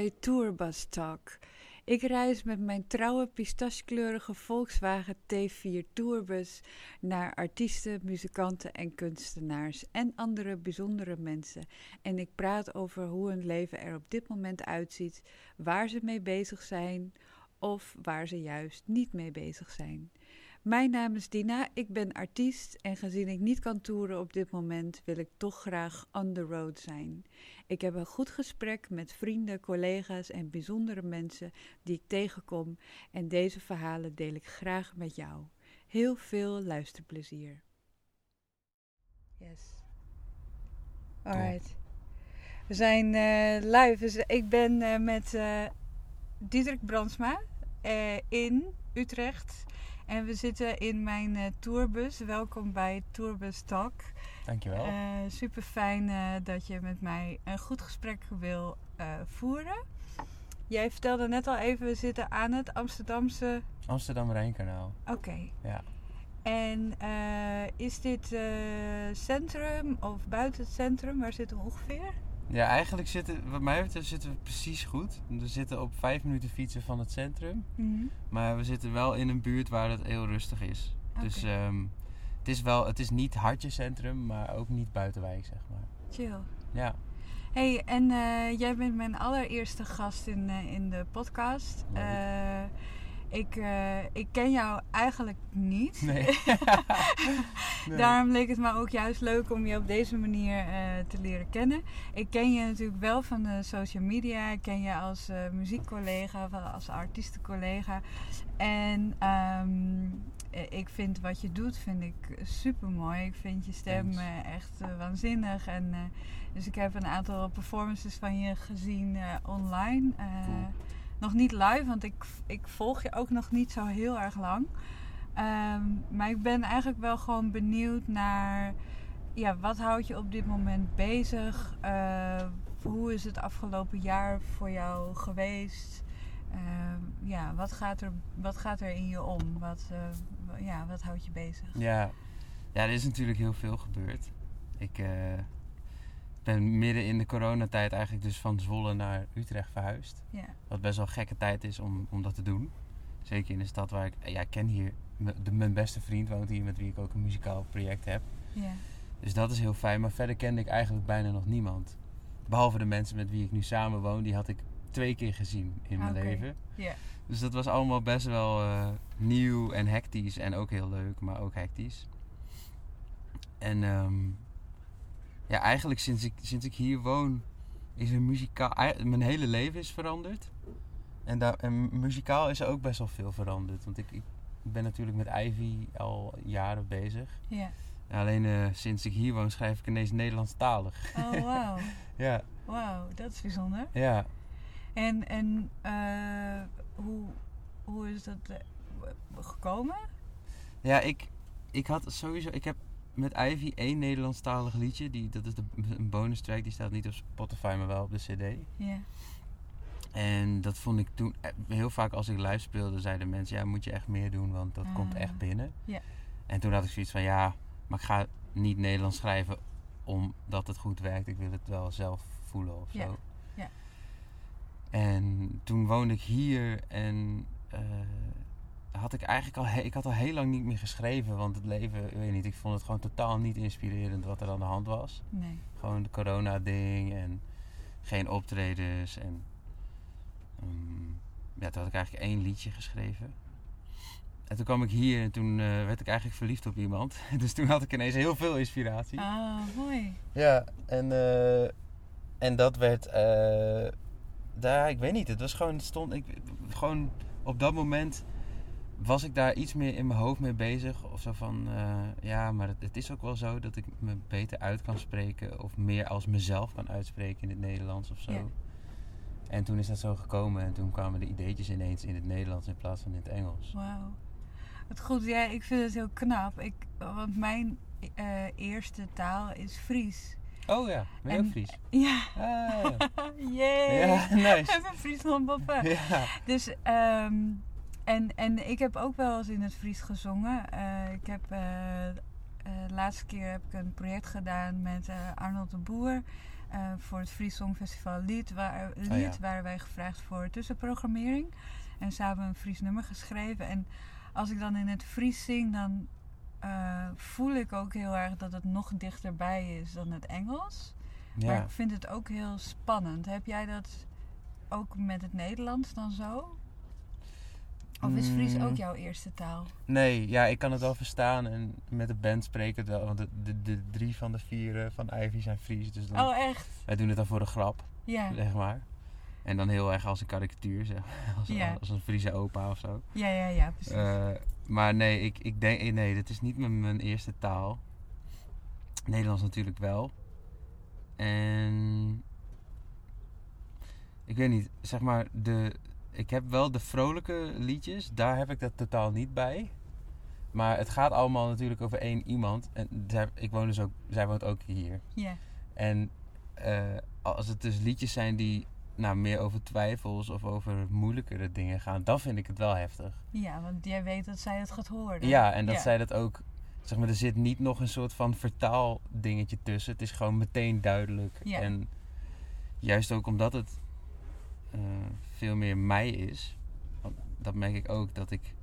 bij Tourbus Talk. Ik reis met mijn trouwe pistachekleurige Volkswagen T4 Tourbus naar artiesten, muzikanten en kunstenaars en andere bijzondere mensen. En ik praat over hoe hun leven er op dit moment uitziet, waar ze mee bezig zijn of waar ze juist niet mee bezig zijn. Mijn naam is Dina, ik ben artiest en gezien ik niet kan toeren op dit moment, wil ik toch graag on the road zijn. Ik heb een goed gesprek met vrienden, collega's en bijzondere mensen die ik tegenkom en deze verhalen deel ik graag met jou. Heel veel luisterplezier. Yes. Alright. We zijn eh, live. Dus ik ben uh, met uh, Diederik Brandsma in Utrecht. En we zitten in mijn uh, tourbus. Welkom bij Tourbus Talk. Dankjewel. Uh, super fijn uh, dat je met mij een goed gesprek wil voeren. Jij vertelde net al even, we zitten aan het Amsterdamse... Amsterdam Rijnkanaal. Oké. Okay. Ja. En is dit centrum of buiten het centrum? Waar zitten we ongeveer? Ja, eigenlijk zitten, wat mij betreft, zitten we precies goed. We zitten op vijf minuten fietsen van het centrum. Mm -hmm. Maar we zitten wel in een buurt waar het heel rustig is. Okay. Dus um, het is wel, het is niet hartje centrum, maar ook niet buitenwijk, zeg maar. Chill. Ja. hey, en uh, jij bent mijn allereerste gast in, uh, in de podcast. Uh, ik, uh, ik ken jou eigenlijk niet. Nee. nee. Daarom leek het me ook juist leuk om je op deze manier uh, te leren kennen. Ik ken je natuurlijk wel van de social media. Ik ken je als uh, muziekcollega, als artiestencollega. En um, ik vind wat je doet vind ik super mooi. Ik vind je stem echt waanzinnig. En, dus ik heb een aantal performances van je gezien online. Cool nog niet live, want ik, ik volg je ook nog niet zo heel erg lang. Um, maar ik ben eigenlijk wel gewoon benieuwd naar... Ja, wat houdt je op dit moment bezig? Uh, hoe is het afgelopen jaar voor jou geweest? Uh, ja, wat gaat, er, wat gaat er in je om? Wat, uh, ja, wat houdt je bezig? Ja. ja, er is natuurlijk heel veel gebeurd. Ik ben midden in de coronatijd eigenlijk dus van Zwolle naar Utrecht verhuisd. Ja. Wat best wel een gekke tijd is om, om dat te doen. Zeker in een stad waar ik... Ja, ik ken hier... De, mijn beste vriend woont hier met wie ik ook een muzikaal project heb. Ja. Dus dat is heel fijn. Maar verder kende ik eigenlijk bijna nog niemand. Behalve de mensen met wie ik nu samen woon. Die had ik twee keer gezien in mijn okay. leven. Ja. Dus dat was allemaal best wel uh, nieuw en hectisch. En ook heel leuk, maar ook hectisch. En... Um, ja, eigenlijk sinds ik, sinds ik hier woon, is er muzikaal. Mijn hele leven is veranderd. En, daar, en muzikaal is er ook best wel veel veranderd. Want ik, ik ben natuurlijk met Ivy al jaren bezig. Ja. Alleen uh, sinds ik hier woon schrijf ik ineens Nederlandstalig. Oh, wauw. ja. Wauw, dat is bijzonder. Ja. En, en uh, hoe, hoe is dat uh, gekomen? Ja, ik, ik had sowieso... Ik heb met Ivy één Nederlandstalig liedje. Die, dat is de, een bonus track. Die staat niet op Spotify, maar wel op de cd. Ja. En dat vond ik toen... Heel vaak als ik live speelde, zeiden mensen... Ja, moet je echt meer doen, want dat Ah. komt echt binnen. Ja. En toen had ik zoiets van... Ja, maar ik ga niet Nederlands schrijven omdat het goed werkt. Ik wil het wel zelf voelen of Ja. zo. Ja. En toen woonde ik hier en... eh, had ik eigenlijk al, ik had al heel lang niet meer geschreven, want het leven, ik weet niet, ik vond het gewoon totaal niet inspirerend wat er aan de hand was. Nee. Gewoon de corona-ding en geen optredens. En ehm, ja, toen had ik eigenlijk één liedje geschreven. En toen kwam ik hier en toen eh, werd ik eigenlijk verliefd op iemand. Dus toen had ik ineens heel veel inspiratie. Ah, mooi. Ja, en, eh, en dat werd. eh daar, ik weet niet, het was gewoon. het Stond, ik, gewoon op dat moment was ik daar iets meer in mijn hoofd mee bezig. Of zo van, eh, ja, maar het, het is ook wel zo dat ik me beter uit kan spreken. Of meer als mezelf kan uitspreken in het Nederlands of zo. Ja. En toen is dat zo gekomen. En toen kwamen de ideetjes ineens in het Nederlands in plaats van in het Engels. Wauw. Wat goed, ja, ik vind het heel knap. Ik, want mijn eh, eerste taal is Fries. Oh ja, ben je En- ook Fries? Ja. Ah, Yay! ja, nice. Even Friesland boppen. Ja. Dus, ehm, en, en ik heb ook wel eens in het Fries gezongen. Eh, ik heb, eh, eh, de laatste keer heb ik een project gedaan met Arnold de Boer. voor het Fries Songfestival lied, waar, lied Oh ja. waren wij gevraagd voor tussenprogrammering. En hebben een Fries nummer geschreven. En als ik dan in het Fries zing, dan voel ik ook heel erg dat het nog dichterbij is dan het Engels. Maar ik vind het ook heel spannend. Heb jij dat ook met het Nederlands dan zo? Of is Fries Mm. ook jouw eerste taal? Nee, ja, ik kan het wel verstaan en met de band spreken het wel. Want de, de, de drie van de vier van Ivy zijn Fries. Dus dan, Oh, echt? wij doen het dan voor de grap, Ja. zeg maar. En dan heel erg als een karikatuur, zeg maar. Als, Ja. als een Friese opa of zo. Ja, ja, ja, precies. Eh, maar nee, ik, ik denk, eh, nee, dit is niet mijn, mijn eerste taal. Nederlands natuurlijk wel. En ik weet niet, zeg maar, de, ik heb wel de vrolijke liedjes, daar heb ik dat totaal niet bij. Maar het gaat allemaal natuurlijk over één iemand. En zij, ik woon dus ook, zij woont ook hier. ja. En eh, als het dus liedjes zijn die nou, meer over twijfels of over moeilijkere dingen gaan, dan vind ik het wel heftig. ja, want jij weet dat zij het gaat horen. Ja, en dat Ja. zij dat ook. Zeg maar, er zit niet nog een soort van vertaal dingetje tussen. Het is gewoon meteen duidelijk. Ja. En juist ook omdat het eh, veel meer mij is. want Dat merk ik ook dat ik,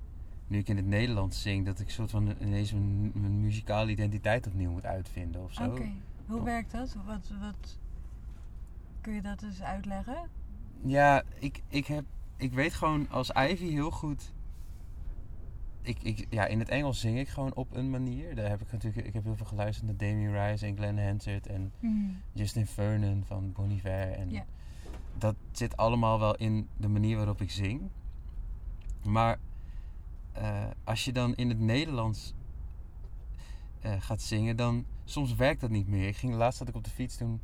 nu ik in het Nederlands zing, dat ik soort van ineens mijn, mijn muzikale identiteit opnieuw moet uitvinden of zo. Oké, hoe werkt dat? Wat, wat... Kun je dat eens uitleggen? Ja, ik, ik, heb, ik weet gewoon als Ivy heel goed. Ik, ik, ja, in het Engels zing ik gewoon op een manier. Daar heb ik natuurlijk. Ik heb heel veel geluisterd naar Damien Rice en Glenn Hansard en Justin Vernon van Bon Iver. En Ja. Dat zit allemaal wel in de manier waarop ik zing. Maar eh, als je dan in het Nederlands eh, gaat zingen, dan soms werkt dat niet meer. Ik ging laatst zat ik op de fiets toen.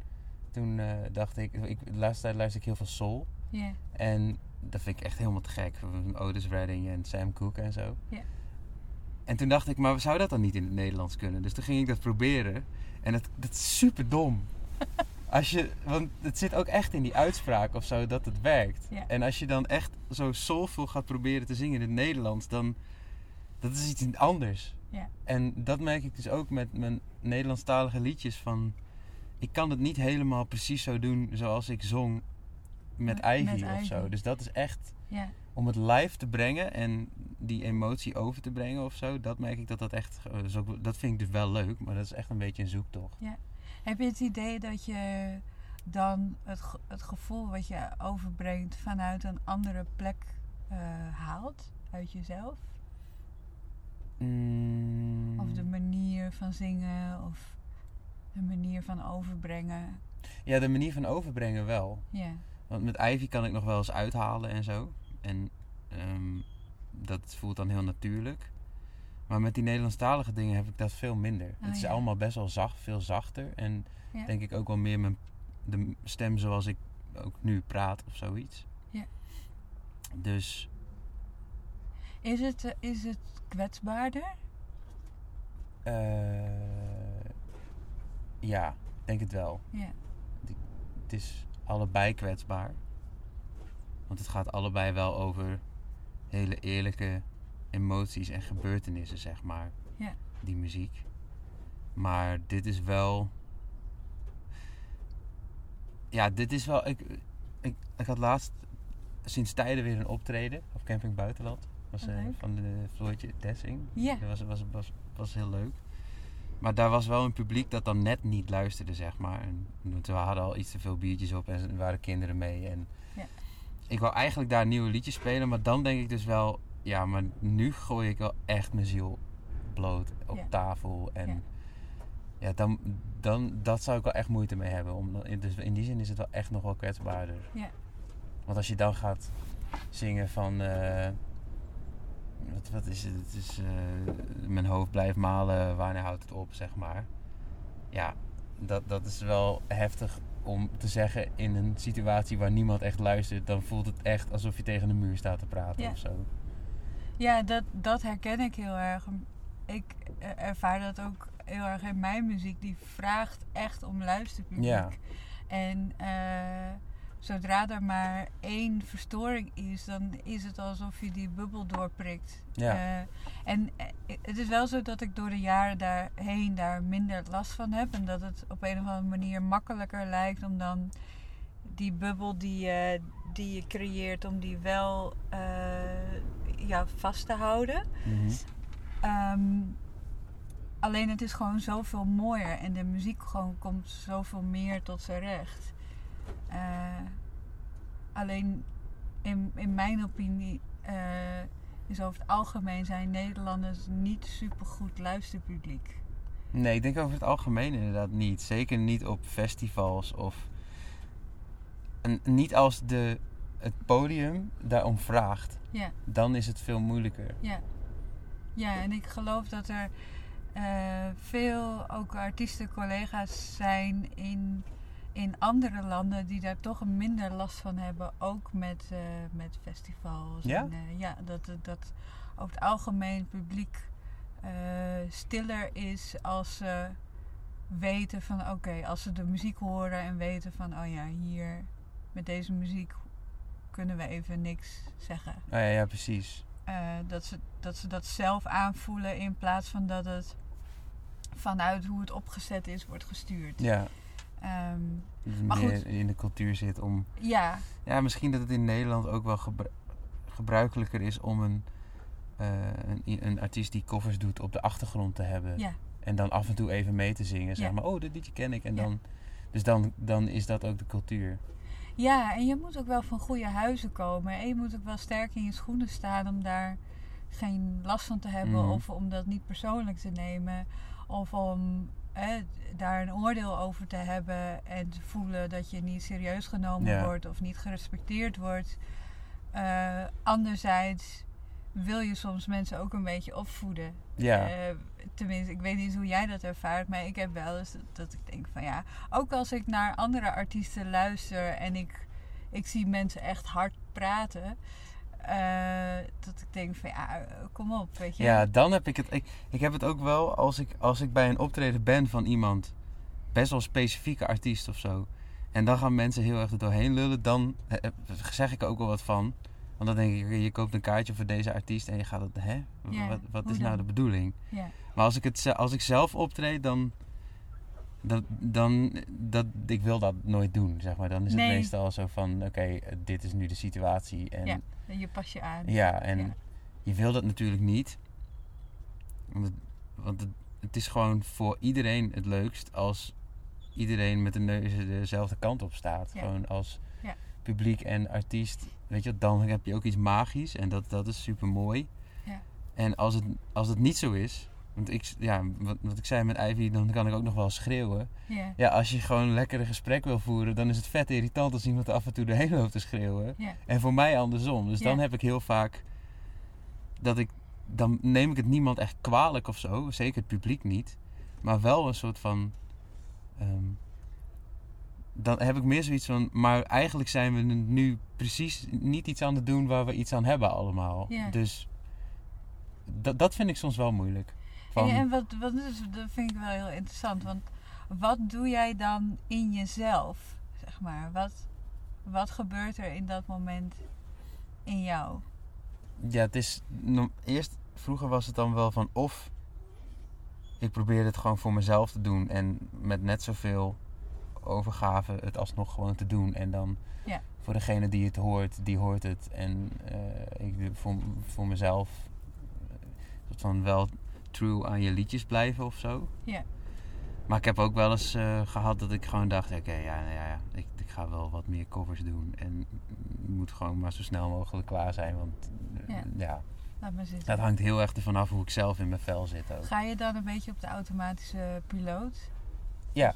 Toen eh, dacht ik, ik, de laatste tijd luister ik heel veel soul. En dat vind ik echt helemaal te gek. Otis Redding en Sam Cooke en zo. En toen dacht ik, maar zou dat dan niet in het Nederlands kunnen? Dus toen ging ik dat proberen. En dat, dat is super dom. Als je, want het zit ook echt in die uitspraak of zo dat het werkt. Ja. En als je dan echt zo soulful gaat proberen te zingen in het Nederlands, dan dat is iets anders. Ja. En dat merk ik dus ook met mijn Nederlandstalige liedjes van ik kan het niet helemaal precies zo doen zoals ik zong met Met- Ivy met of zo. Dus dat is echt Ja. om het live te brengen en die emotie over te brengen of zo. Dat merk ik dat dat echt, eh, dat vind ik dus wel leuk, maar dat is echt een beetje een zoektocht. Heb je het idee dat je dan het, ge- het gevoel wat je overbrengt vanuit een andere plek eh, haalt? Uit jezelf? Mm, Of de manier van zingen of de manier van overbrengen? Ja, de manier van overbrengen wel. Ja. Want met Ivy kan ik nog wel eens uithalen en zo. En ehm, dat voelt dan heel natuurlijk. Maar met die Nederlandstalige dingen heb ik dat veel minder. Oh, het is ja. allemaal best wel zacht, veel zachter. En Ja. denk ik ook wel meer mijn de stem zoals ik ook nu praat of zoiets. Ja. Dus Is het, eh, is het kwetsbaarder? eh, ja, denk het wel. Ja. Het is allebei kwetsbaar. Want het gaat allebei wel over hele eerlijke emoties en gebeurtenissen, zeg maar. Ja. Die muziek. Maar dit is wel. Ja, dit is wel. Ik, ik, ik had laatst sinds tijden weer een optreden op Camping Buitenland. Was, eh, van de Floortje Dessing. Ja. Dat was, was, was, was heel leuk. Maar daar was wel een publiek dat dan net niet luisterde, zeg maar. En we hadden al iets te veel biertjes op en er waren kinderen mee. En Ja. Ik wou eigenlijk daar nieuwe liedjes spelen, maar dan denk ik dus wel... Ja, maar nu gooi ik wel echt mijn ziel bloot op Ja. tafel. En Ja. ja, dan, dan, dat zou ik wel echt moeite mee hebben. Om, dus in die zin is het wel echt nog wel kwetsbaarder. Ja. Want als je dan gaat zingen van... eh, wat, wat is het? Het is... eh, mijn hoofd blijft malen, wanneer houdt het op, zeg maar. Ja, dat, dat is wel heftig om te zeggen in een situatie waar niemand echt luistert. Dan voelt het echt alsof je tegen een muur staat te praten of zo. Ja, dat, dat herken ik heel erg. Ik eh, ervaar dat ook heel erg in mijn muziek. Die vraagt echt om luisterpubliek. Ja. En eh, zodra er maar één verstoring is, dan is het alsof je die bubbel doorprikt. Ja. Eh, En het is wel zo dat ik door de jaren daarheen daar minder last van heb. En dat het op een of andere manier makkelijker lijkt om dan die bubbel die je, die je creëert, om die wel ja, vast te houden. Mhm. Ehm, alleen het is gewoon zoveel mooier en de muziek gewoon komt zoveel meer tot zijn recht. Eh, alleen in, in mijn opinie eh, is over het algemeen zijn Nederlanders niet supergoed luisterpubliek. Nee, ik denk over het algemeen inderdaad niet. Zeker niet op festivals of. En niet als de, het podium daarom vraagt. Ja. Dan is het veel moeilijker. Ja. Ja, en ik geloof dat er eh, veel ook artiesten, collega's zijn in, in andere landen die daar toch een minder last van hebben. Ook met, eh, met festivals. Ja? En, eh, ja, dat, het- dat over het algemeen het publiek eh, stiller is als ze weten van oké, als ze de muziek horen en weten van oh ja, hier met deze muziek kunnen we even niks zeggen. Oh, ja, ja, precies. Eh, dat, ze, dat ze dat zelf aanvoelen in plaats van dat het vanuit hoe het opgezet is wordt gestuurd. Ja. Het Maar goed. in de cultuur zit om. ja, Ja, misschien dat het in Nederland ook wel gebru- gebruikelijker is om een, eh, een, een artiest die covers doet op de achtergrond te hebben. ja, En dan af en toe even mee te zingen. Zeg Ja. maar, oh, dit liedje ken ik. En Ja. dan, dus dan, dan is dat ook de cultuur. Ja, en je moet ook wel van goede huizen komen. En je moet ook wel sterk in je schoenen staan om daar geen last van te hebben. Mhm. Of om dat niet persoonlijk te nemen. Of om eh, daar een oordeel over te hebben. En te voelen dat je niet serieus genomen wordt of niet gerespecteerd wordt. Eh, anderzijds wil je soms mensen ook een beetje opvoeden. Ja. Eh, tenminste, ik weet niet hoe jij dat ervaart, maar ik heb wel eens dat, dat ik denk van ja, ook als ik naar andere artiesten luister en ik, ik zie mensen echt hard praten, eh, dat ik denk van ja, kom op, weet je. Ja, dan heb ik het. Ik, ik heb het ook wel als ik, als ik bij een optreden ben van iemand, best wel specifieke artiest of zo. En dan gaan mensen heel erg er doorheen lullen. Dan eh, zeg ik er ook wel wat van. Want dan denk ik, je koopt een kaartje voor deze artiest en je gaat het, hè? Wat wat is nou de bedoeling? Ja. Maar als ik, het, als ik zelf optreed, dan. Dat, dan dat, ik wil dat nooit doen, zeg maar. Dan is het meestal zo van: oké, eh, dit is nu de situatie. En Ja. En je pas je aan. ja, en Ja. je wil dat natuurlijk niet. Want, het, want het, het is gewoon voor iedereen het leukst als iedereen met de neus dezelfde kant op staat. Ja. Gewoon als Ja. publiek en artiest. Weet je, dan heb je ook iets magisch en dat, dat is super mooi. Ja. En als het, als het niet zo is, want ik, ja, wat, wat ik zei met Ivy, dan kan ik ook nog wel schreeuwen. Ja. Ja, als je gewoon een lekkere gesprek wil voeren, dan is het vet irritant als iemand af en toe doorheen loopt te schreeuwen. Ja. En voor mij andersom. Dus dan heb ik heel vaak dat ik. Dan neem ik het niemand echt kwalijk of zo. Zeker het publiek niet. Maar wel een soort van. ehm, dan heb ik meer zoiets van. Maar eigenlijk zijn we nu precies niet iets aan het doen waar we iets aan hebben allemaal. Ja. Dus dat, dat vind ik soms wel moeilijk. Van, En, en wat, wat is, dat vind ik wel heel interessant. Want wat doe jij dan in jezelf? Zeg maar. Wat, wat gebeurt er in dat moment in jou? Ja, het is. Eerst, vroeger was het dan wel van of. Ik probeer het gewoon voor mezelf te doen en met net zoveel overgave het alsnog gewoon te doen. En dan Ja. voor degene die het hoort, die hoort het. En eh, ik voor, voor mezelf eh, soort van wel true aan je liedjes blijven of zo. Ja. Maar ik heb ook wel eens eh, gehad dat ik gewoon dacht, oké, ja, nou ja, ja ik, ik ga wel wat meer covers doen. En moet gewoon maar zo snel mogelijk klaar zijn, want Ja. ja, Laat maar zitten. dat hangt heel erg ervan af hoe ik zelf in mijn vel zit ook. Ga je dan een beetje op de automatische piloot? Ja,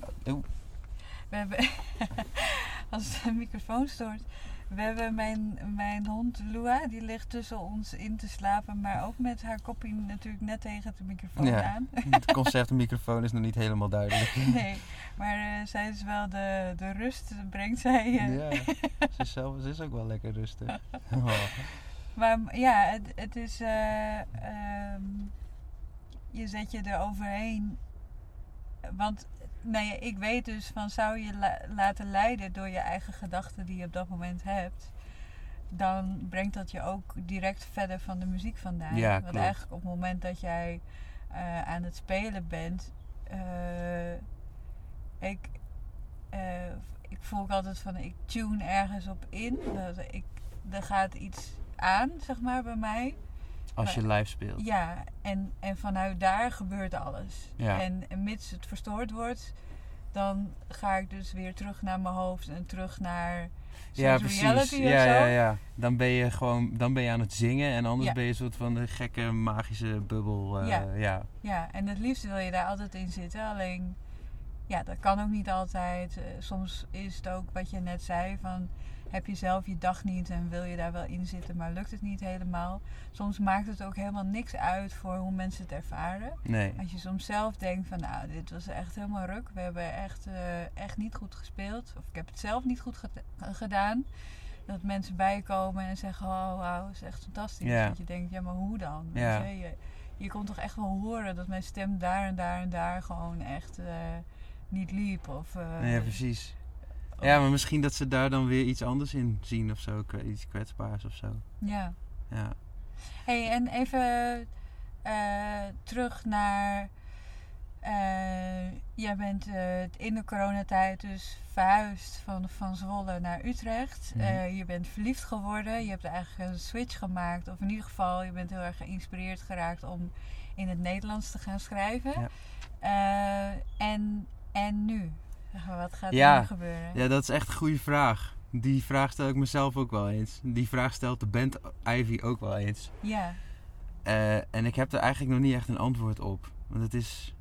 We hebben, als de microfoon stoort, we hebben mijn, mijn hond Lua, die ligt tussen ons in te slapen, maar ook met haar kopje natuurlijk net tegen de microfoon Ja. aan. het concept microfoon is nog niet helemaal duidelijk. Nee, maar eh, zij is wel de, de rust, brengt zij. eh. Ja, ze is, zelf, ze is ook wel lekker rustig. Oh. Maar ja, het, het is. eh, ehm, je zet je er overheen. Want nou ja, ik weet dus van zou je la- laten leiden door je eigen gedachten die je op dat moment hebt. dan brengt dat je ook direct verder van de muziek vandaan. Ja, Want klopt. eigenlijk op het moment dat jij eh, aan het spelen bent, eh, ik, eh, ik voel ook altijd van ik tune ergens op in. Dat ik, er gaat iets aan, zeg maar, bij mij. Als je live speelt. Ja, en, en vanuit daar gebeurt alles. Ja. En, en mits het verstoord wordt, dan ga ik dus weer terug naar mijn hoofd en terug naar Ja, precies. Ja, zo. ja, ja. Dan ben je gewoon dan ben je aan het zingen en anders Ja. ben je een soort van de gekke magische bubbel. eh, Ja. ja. Ja, en het liefst wil je daar altijd in zitten. Alleen, ja, dat kan ook niet altijd. Eh, soms is het ook wat je net zei: van heb je zelf je dag niet en wil je daar wel in zitten, maar lukt het niet helemaal. Soms maakt het ook helemaal niks uit voor hoe mensen het ervaren. Nee. Als je soms zelf denkt van nou, dit was echt helemaal ruk. We hebben echt, eh, echt niet goed gespeeld. Of ik heb het zelf niet goed ged- gedaan. Dat mensen bijkomen en zeggen, oh wauw, is echt fantastisch. Ja. Dat je denkt, ja maar hoe dan? Je, je kon toch echt wel horen dat mijn stem daar en daar en daar gewoon echt eh, niet liep. Of, eh, ja, precies. Ja, maar misschien dat ze daar dan weer iets anders in zien of zo. Iets kwetsbaars of zo. ja. Ja. hey, en even eh, terug naar. eh, jij bent eh, in de coronatijd dus verhuisd van, van Zwolle naar Utrecht. Mhm. Je bent verliefd geworden. Je hebt eigenlijk een switch gemaakt. Of in ieder geval, je bent heel erg geïnspireerd geraakt om in het Nederlands te gaan schrijven. Ja. En, en nu? Wat gaat er Ja. nu gebeuren? ja, dat is echt een goede vraag. Die vraag stel ik mezelf ook wel eens. Die vraag stelt de band Ivy ook wel eens. Ja. Eh, en ik heb er eigenlijk nog niet echt een antwoord op. Want het is...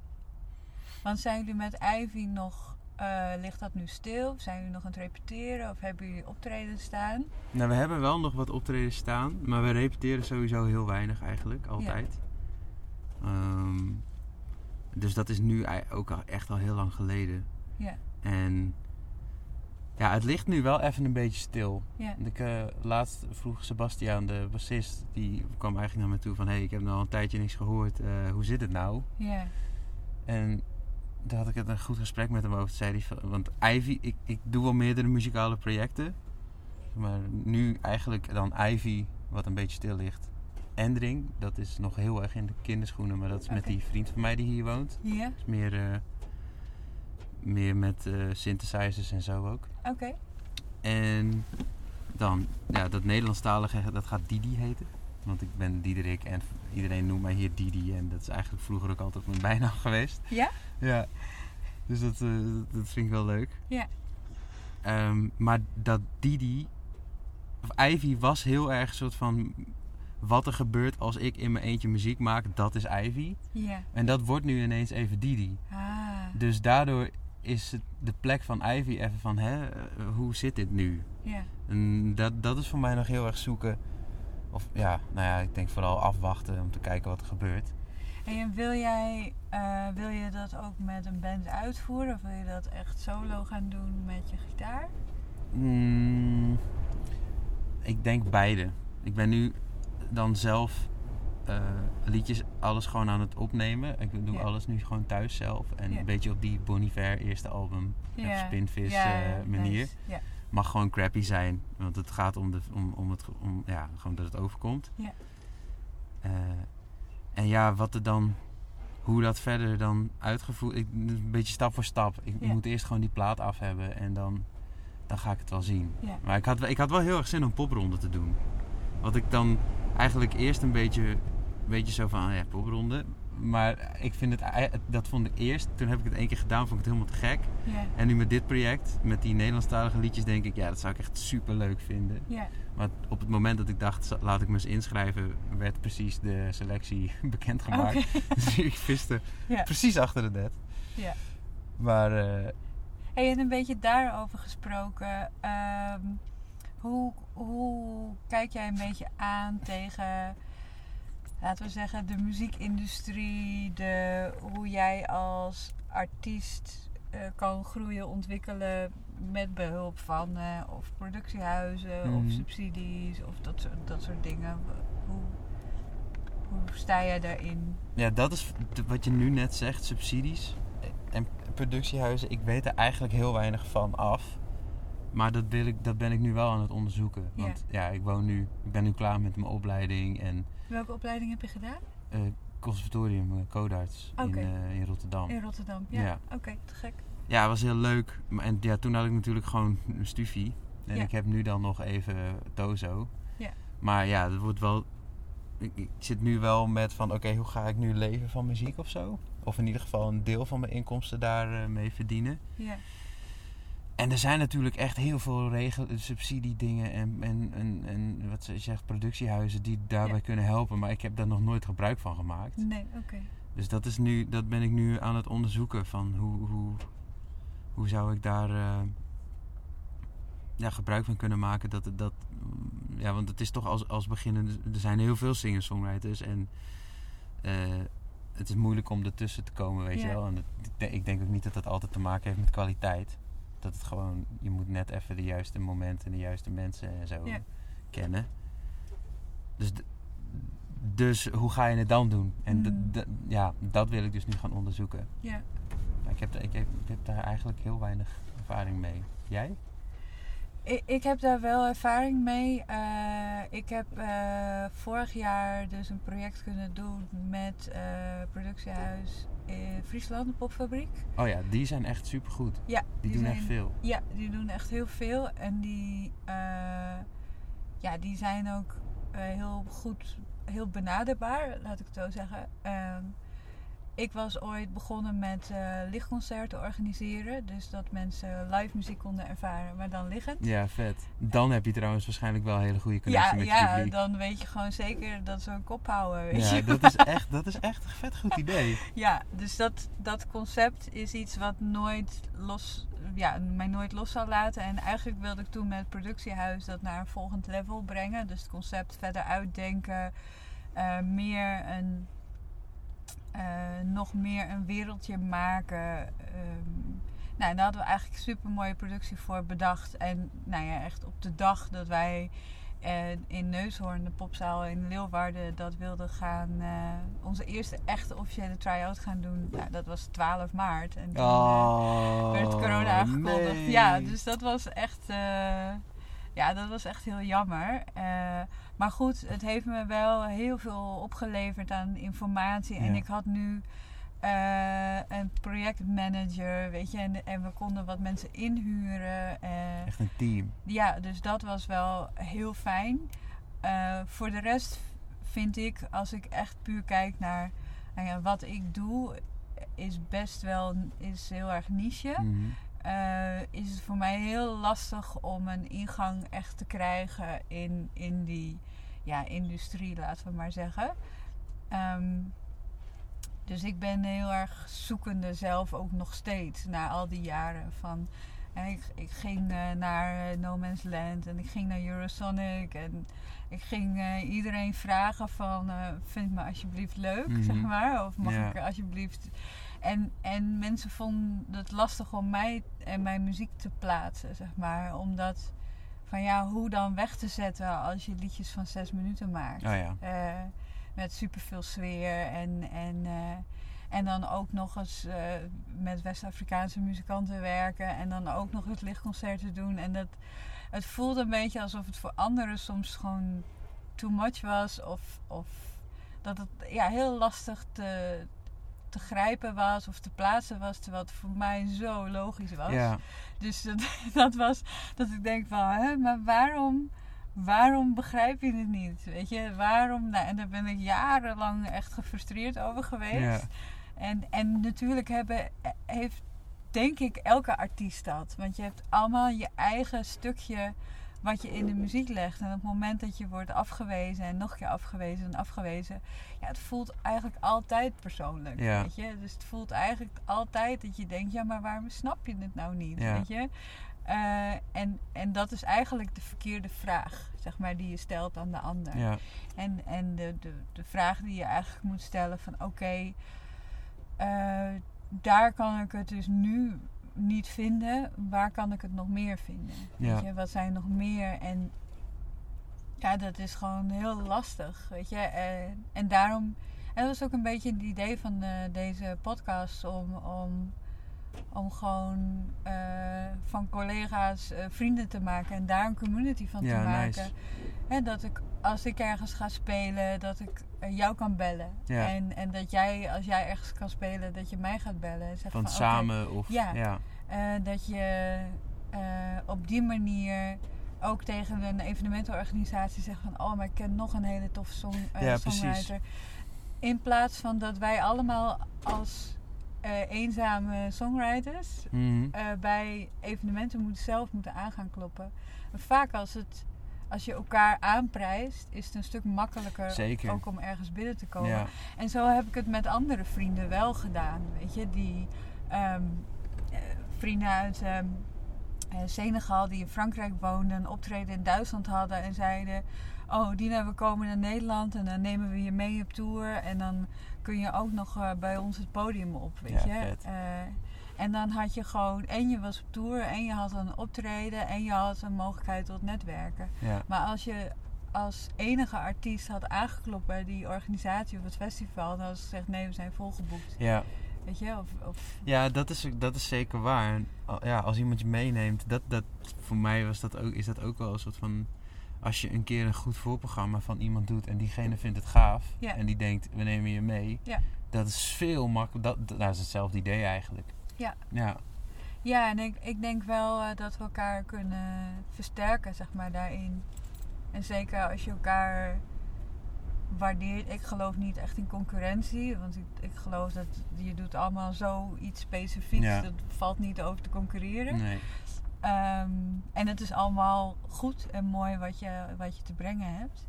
Want zijn jullie met Ivy nog, eh, ligt dat nu stil? Zijn jullie nog aan het repeteren of hebben jullie optreden staan? Nou, we hebben wel nog wat optredens staan. Maar we repeteren sowieso heel weinig eigenlijk. Altijd. Ehm, dus dat is nu ook al echt al heel lang geleden. Ja. En ja, het ligt nu wel even een beetje stil. Ja. Ik, eh, laatst vroeg Sebastiaan, de bassist, die kwam eigenlijk naar me toe van... Hé, hey, ik heb nou al een tijdje niks gehoord. eh, hoe zit het nou? Ja. En daar had ik het een goed gesprek met hem over. Zei hij want Ivy, ik, ik doe wel meerdere muzikale projecten. Maar nu eigenlijk dan Ivy, wat een beetje stil ligt. Endring, dat is nog heel erg in de kinderschoenen. Maar dat is met die vriend van mij die hier woont. Ja? Dat is meer, eh, meer met eh, synthesizers en zo ook. Oké. En dan, ja, dat Nederlandstalige, dat gaat Didi heten. Want ik ben Diederik en iedereen noemt mij hier Didi. En dat is eigenlijk vroeger ook altijd mijn bijnaam geweest. Ja? Ja. Dus dat, dat- dat vind ik wel leuk. Ja. Ehm, maar dat Didi, of Ivy was heel erg een soort van... Wat er gebeurt als ik in mijn eentje muziek maak, dat is Ivy. Ja. En dat wordt nu ineens even Didi. Ah. Dus daardoor is het de plek van Ivy even van, hè, hoe zit dit nu? Ja. En dat, dat is voor mij nog heel erg zoeken. Of ja, nou ja, ik denk vooral afwachten om te kijken wat er gebeurt. En wil jij, eh, wil je dat ook met een band uitvoeren? Of wil je dat echt solo gaan doen met je gitaar? Mm, ik denk beide. Ik ben nu dan zelf eh, liedjes, alles gewoon aan het opnemen. Ik doe Ja. alles nu gewoon thuis zelf. En Ja. een beetje op die Bon Iver eerste album, ja. Spinvis eh, manier. nice. Mag gewoon crappy zijn. Want het gaat om, de, om, om, het, om ja, gewoon dat het overkomt. Ja. Eh, en ja, wat er dan... Hoe dat verder dan uitgevoerd... Ik, een beetje stap voor stap. Ik moet eerst gewoon die plaat af hebben. En dan, dan ga ik het wel zien. Maar ik had, ik had wel heel erg zin om popronde te doen. Wat ik dan eigenlijk eerst een beetje, beetje zo van, ja, popronde. Maar ik vind het, ei- dat vond ik eerst. Toen heb ik het één keer gedaan, vond ik het helemaal te gek. En nu met dit project, met die Nederlandstalige liedjes, denk ik, ja, dat zou ik echt super leuk vinden. Ja. Maar op het moment dat ik dacht, laat ik me eens inschrijven, werd precies de selectie bekendgemaakt. Oké. Dus ik viste precies achter het net. Ja. Maar eh, Hey, en een beetje daarover gesproken. ehm, hoe, hoe kijk jij een beetje aan tegen, laten we zeggen, de muziekindustrie? De, hoe jij als artiest eh, kan groeien, ontwikkelen met behulp van eh, of productiehuizen of Mhm. subsidies of dat soort, dat soort dingen. Hoe, hoe sta jij daarin? Ja, dat is wat je nu net zegt, subsidies en productiehuizen. Ik weet er eigenlijk heel weinig van af. Maar dat, wil ik, dat ben ik nu wel aan het onderzoeken. Want ja, ik woon nu, ik ben nu klaar met mijn opleiding en Welke opleiding heb je gedaan? eh conservatorium uh, codarts in, eh, in Rotterdam. In Rotterdam. Ja. Ja. Oké, te gek. Ja, het was heel leuk. En ja, toen had ik natuurlijk gewoon een studie. En Ja. ik heb nu dan nog even Tozo. Ja. Maar ja, dat wordt wel... Ik, ik zit nu wel met van, oké, hoe ga ik nu leven van muziek of zo? Of in ieder geval een deel van mijn inkomsten daarmee mee verdienen. Ja. En er zijn natuurlijk echt heel veel regel, subsidiedingen en, en, en, en wat ze zegt, productiehuizen die daarbij Ja. kunnen helpen. Maar ik heb daar nog nooit gebruik van gemaakt. Nee, oké. Dus dat, is nu, dat ben ik nu aan het onderzoeken. Van hoe, hoe, hoe zou ik daar eh, ja, gebruik van kunnen maken. Dat, dat, ja, want het is toch als, als beginnende... Er zijn heel veel singer-songwriters. En eh, het is moeilijk om ertussen te komen, weet je wel. En ik denk ook niet dat dat altijd te maken heeft met kwaliteit. Dat het gewoon... Je moet net even de juiste momenten en de juiste mensen en zo Ja. kennen. Dus... dus hoe ga je het dan doen? En Mm. ja, dat wil ik dus nu gaan onderzoeken. Ja. Maar ik heb, ik, heb, ik heb daar eigenlijk heel weinig ervaring mee. Jij? Ik, ik heb daar wel ervaring mee. Eh, ik heb eh, vorig jaar dus een project kunnen doen met eh productiehuis Friesland, de popfabriek. Oh ja, die zijn echt supergoed. Ja, Die, doen echt veel. Ja, die doen echt heel veel. En die, eh, ja, die zijn ook eh, heel goed, heel benaderbaar, laat ik het zo zeggen. Ehm, ik was ooit begonnen met eh, lichtconcerten organiseren. Dus dat mensen live muziek konden ervaren, maar dan liggend. Ja, vet. Dan heb je trouwens waarschijnlijk wel een hele goede connectie Ja, met ja publiek. dan weet je gewoon zeker dat ze een kop houden. Weet Ja, je? dat is, echt, dat is echt een vet goed idee. Ja, dus dat, dat concept is iets wat nooit los, ja, mij nooit los zal laten. En eigenlijk wilde ik toen met het productiehuis dat naar een volgend level brengen. Dus het concept verder uitdenken. eh, meer een, nog meer een wereldje maken. Ehm, nou, en daar hadden we eigenlijk super mooie productie voor bedacht. En nou ja, echt op de dag dat wij eh, in Neushoorn, de popzaal in Leeuwarden, dat wilden gaan. eh, onze eerste echte officiële try-out gaan doen. Nou, dat was 12 maart. En toen eh, Oh, werd corona aangekondigd. nee. Ja, dus dat was echt. Ja, dat was echt heel jammer. Eh, maar goed, het heeft me wel heel veel opgeleverd aan informatie. En ik had nu eh, een projectmanager, weet je. En, en we konden wat mensen inhuren. eh, Echt een team. ja, dus dat was wel heel fijn. Voor de rest vind ik, als ik echt puur kijk naar nou ja, wat ik doe, is best wel is heel erg niche. Mhm. Eh, is het voor mij heel lastig om een ingang echt te krijgen in, in die ja, industrie, laten we maar zeggen. Ehm, dus ik ben heel erg zoekende zelf ook nog steeds na al die jaren van. ik, ik ging eh, naar eh, No Man's Land en ik ging naar Eurosonic en ik ging iedereen vragen van vind me alsjeblieft leuk, Mhm. zeg maar. Of mag ik alsjeblieft en, en mensen vonden het lastig om mij en mijn muziek te plaatsen, zeg maar. Omdat, van ja, hoe dan weg te zetten als je liedjes van zes minuten maakt. Oh ja. Eh, met superveel sfeer en, en, eh, en dan ook nog eens eh, met West-Afrikaanse muzikanten werken. En dan ook nog het lichtconcert doen. En dat, het voelde een beetje alsof het voor anderen soms gewoon too much was. Of, of dat het ja, heel lastig te, te grijpen was of te plaatsen was. Terwijl het voor mij zo logisch was. Ja. Dus dat, dat was dat ik denk van, hè, maar waarom, waarom begrijp je het niet? Weet je, waarom? Nou, en daar ben ik jarenlang echt gefrustreerd over geweest. Ja. En, en natuurlijk hebben, heeft, denk ik, elke artiest dat. Want je hebt allemaal je eigen stukje wat je in de muziek legt. En op het moment dat je wordt afgewezen en nog een keer afgewezen en afgewezen. Ja, het voelt eigenlijk altijd persoonlijk. Ja. Weet je? Dus het voelt eigenlijk altijd dat je denkt, ja, maar waarom snap je het nou niet? Ja. Weet je? Eh, en, en dat is eigenlijk de verkeerde vraag, zeg maar, die je stelt aan de ander. Ja. En, en de, de, de vraag die je eigenlijk moet stellen van oké, eh, daar kan ik het dus nu niet vinden. Waar kan ik het nog meer vinden? Ja. Weet je, wat zijn nog meer? En ja, dat is gewoon heel lastig, weet je. En, en daarom, en dat was ook een beetje het idee van eh, deze podcast om, om om gewoon eh, van collega's eh, vrienden te maken en daar een community van Ja, te maken. nice. Hè, dat ik als ik ergens ga spelen, dat ik eh, jou kan bellen. Ja. En, en dat jij, als jij ergens kan spelen, dat je mij gaat bellen. En zegt Van samen of... Ja. ja. dat je op die manier ook tegen een evenementenorganisatie zegt van... Oh, maar ik ken nog een hele toffe song, Ja, precies. songwriter. In plaats van dat wij allemaal als eh, eenzame songwriters... Mhm. eh, bij evenementen moeten zelf moeten aan gaan kloppen. En vaak als, het, als je elkaar aanprijst, is het een stuk makkelijker Zeker. ook om ergens binnen te komen. Ja. En zo heb ik het met andere vrienden wel gedaan. Weet je, die ehm, eh, vrienden uit eh, Senegal die in Frankrijk woonden, een optreden in Duitsland hadden en zeiden: Oh, Dina, we komen naar Nederland en dan nemen we je mee op tour. En dan kun je ook nog eh, bij ons het podium op. Weet Ja, je? Eh, en dan had je gewoon, en je was op tour, en je had een optreden, en je had een mogelijkheid tot netwerken. Ja. Maar als je als enige artiest had aangeklopt bij die organisatie of het festival, dan had ze gezegd: nee, we zijn volgeboekt. Ja. Weet je? Of, of Ja, dat is, dat is zeker waar. Ja, als iemand je meeneemt, dat, dat, voor mij was dat ook, is dat ook wel een soort van... Als je een keer een goed voorprogramma van iemand doet en diegene vindt het gaaf... Ja. en die denkt, we nemen je mee... Ja. Dat is veel makkelijker. Dat, dat, dat is hetzelfde idee eigenlijk. Ja. Ja. Ja, en ik, ik denk wel eh, dat we elkaar kunnen versterken, zeg maar, daarin. En zeker als je elkaar waardeert. Ik geloof niet echt in concurrentie, want ik, ik geloof dat je doet allemaal zoiets specifieks. Ja. Dat valt niet over te concurreren. Nee. Ehm, en het is allemaal goed en mooi wat je, wat je te brengen hebt.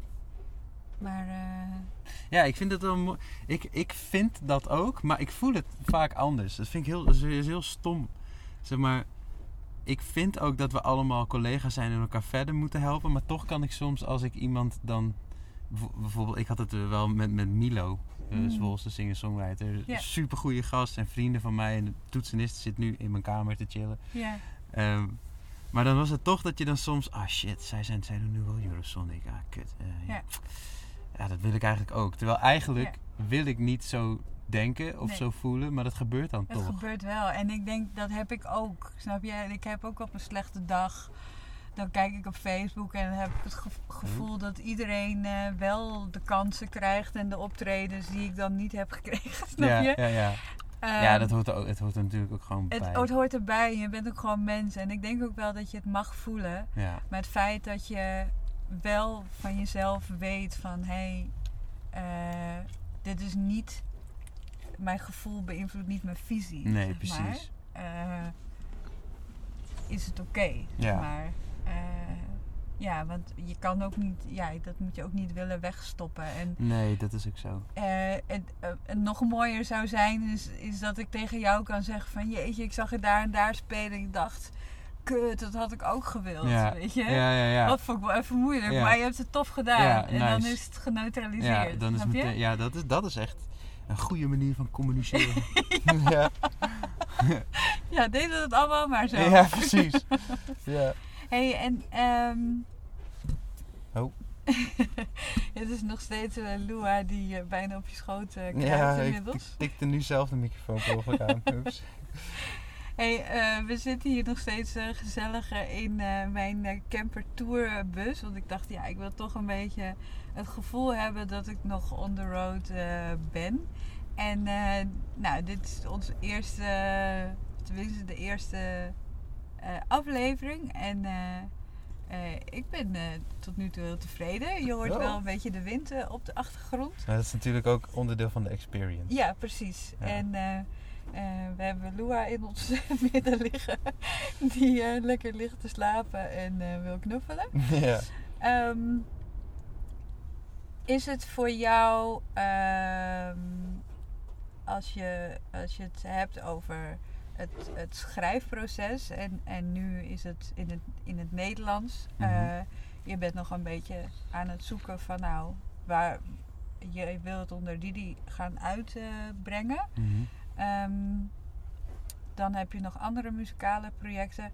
Maar eh, Ja, ik vind het wel mooi. Ik, ik vind dat ook, maar ik voel het vaak anders. Dat vind ik heel, dat is heel stom. Zeg maar, ik vind ook dat we allemaal collega's zijn en elkaar verder moeten helpen. Maar toch kan ik soms, als ik iemand dan... bijvo- Bijvoorbeeld, ik had het wel met, met Milo, uh, Mm. Zwolse singer-songwriter. Ja. Super goede gast en vrienden van mij. En de toetsenist zit nu in mijn kamer te chillen. ja, Ehm, maar dan was het toch dat je dan soms... Ah shit, zij, zijn, zij doen nu wel Eurosonic. Ah, kut. Eh, ja. Ja. ja, dat wil ik eigenlijk ook. Terwijl eigenlijk wil ik niet zo denken of Nee. zo voelen. Maar dat gebeurt dan toch. gebeurt wel. En ik denk, dat heb ik ook. Snap je? Ik heb ook op een slechte dag. Dan kijk ik op Facebook en dan heb ik het gev- gevoel dat iedereen eh, wel de kansen krijgt en de optredens die ik dan niet heb gekregen. Snap ja, je? ja, ja. Ehm, ja, dat hoort ook, het hoort er natuurlijk ook gewoon het, bij. het hoort erbij. Je bent ook gewoon mens. En ik denk ook wel dat je het mag voelen. Ja, Maar het feit dat je wel van jezelf weet van hé, hey, eh, dit is niet. Mijn gevoel beïnvloedt niet mijn visie. nee, zeg maar. precies. Eh, is het oké. Ja. Maar eh, ja, want je kan ook niet, ja, dat moet je ook niet willen wegstoppen. En Nee, dat is ook zo. eh, eh, het nog mooier zou zijn, is, is dat ik tegen jou kan zeggen van jeetje, ik zag je daar en daar spelen. En ik dacht, kut, dat had ik ook gewild. Ja, Weet je? ja, ja. ja. Dat vond ik wel even moeilijk, Ja. maar je hebt het tof gedaan. Ja, en dan is het geneutraliseerd. Ja, dan is meteen, ja dat, is, dat is echt een goede manier van communiceren. ja. Ja, deden we het allemaal maar zo. ja, precies. Ja. Hey, en ehm Oh. het is nog steeds eh, Lua die eh, bijna op je schoot eh kruipt Ja, ik, ik inmiddels. tikte nu zelf de microfoon ongeluk aan. Oeps. Hey, we zitten hier nog steeds gezellig in eh, mijn tourbus. Want ik dacht, ja, ik wil toch een beetje het gevoel hebben dat ik nog on the road ben. En nou, dit is onze eerste, tenminste de eerste eh, aflevering. En eh, eh, ik ben tot nu toe heel tevreden. Je hoort Oh. wel een beetje de wind op de achtergrond. Dat is natuurlijk ook onderdeel van de experience. Ja, precies. Ja. En we hebben Lua in ons midden liggen. Die lekker ligt te slapen en wil knuffelen. ja. Ehm, is het voor jou, ehm, als, je, als je het hebt over het, het schrijfproces en, en nu is het in het, in het Nederlands. Mhm. eh, je bent nog een beetje aan het zoeken van nou, waar, je wil het onder Didi gaan uitbrengen. Mhm. Ehm, dan heb je nog andere muzikale projecten.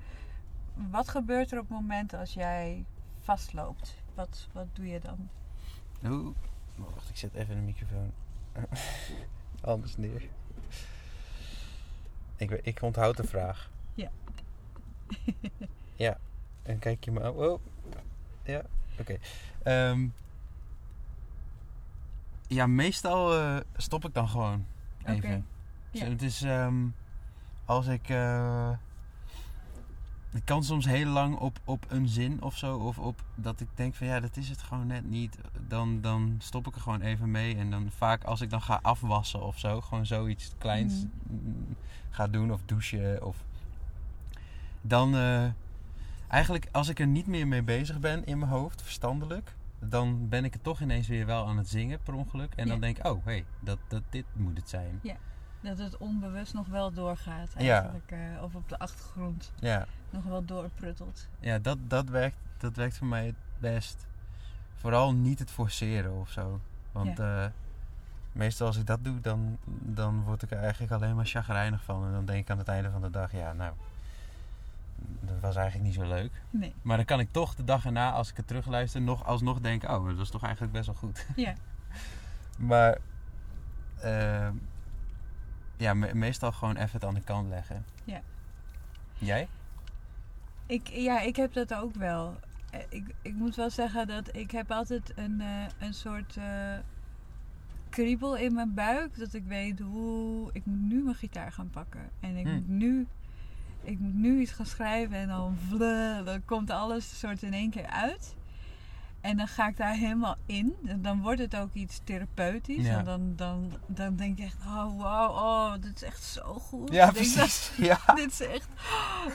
Wat gebeurt er op het moment als jij vastloopt? Wat, wat doe je dan? Oeh. Wacht, ik zet even de microfoon anders neer. Ik, ik onthoud de vraag. Ja. ja. En kijk je me aan. Oh. Ja, oké. Ehm, ja, meestal eh, stop ik dan gewoon even. Oké. Dus Ja. het is ehm, als ik. eh, ik kan soms heel lang op, op een zin of zo. Of op dat ik denk van ja, dat is het gewoon net niet. Dan, dan stop ik er gewoon even mee. En dan vaak als ik dan ga afwassen of zo. Gewoon zoiets kleins mm, ga doen. Of douchen. Of dan eh, eigenlijk als ik er niet meer mee bezig ben in mijn hoofd, verstandelijk. Dan ben ik er toch ineens weer wel aan het zingen per ongeluk. En dan Ja. denk ik, oh hé, hey, dat, dat, dit moet het zijn. Dat het onbewust nog wel doorgaat Ja. eigenlijk. eh, of op de achtergrond Ja. nog wel doorpruttelt. Ja, dat, dat, werkt, dat werkt voor mij het best. Vooral niet het forceren of zo. Want eh, meestal als ik dat doe, dan, dan word ik er eigenlijk alleen maar chagrijnig van. En dan denk ik aan het einde van de dag, ja nou, dat was eigenlijk niet zo leuk. Nee. Maar dan kan ik toch de dag erna, als ik het terugluister, nog alsnog denken, oh, dat was toch eigenlijk best wel goed. Ja. Maar eh, ja, me- meestal gewoon even het aan de kant leggen. Ja. Jij? Ik, ja, ik heb dat ook wel. Eh, Ik, ik moet wel zeggen dat ik heb altijd een, eh, een soort eh, kriebel in mijn buik. Dat ik weet hoe... Ik moet nu mijn gitaar gaan pakken. En ik Hmm. moet nu... Ik moet nu iets gaan schrijven en dan, vle, dan komt alles soort in één keer uit. En dan ga ik daar helemaal in. En dan wordt het ook iets therapeutisch. Ja. En dan, dan, dan denk ik echt, oh wow, oh, dit is echt zo goed. Ja, dat- precies. Ja. dit is echt.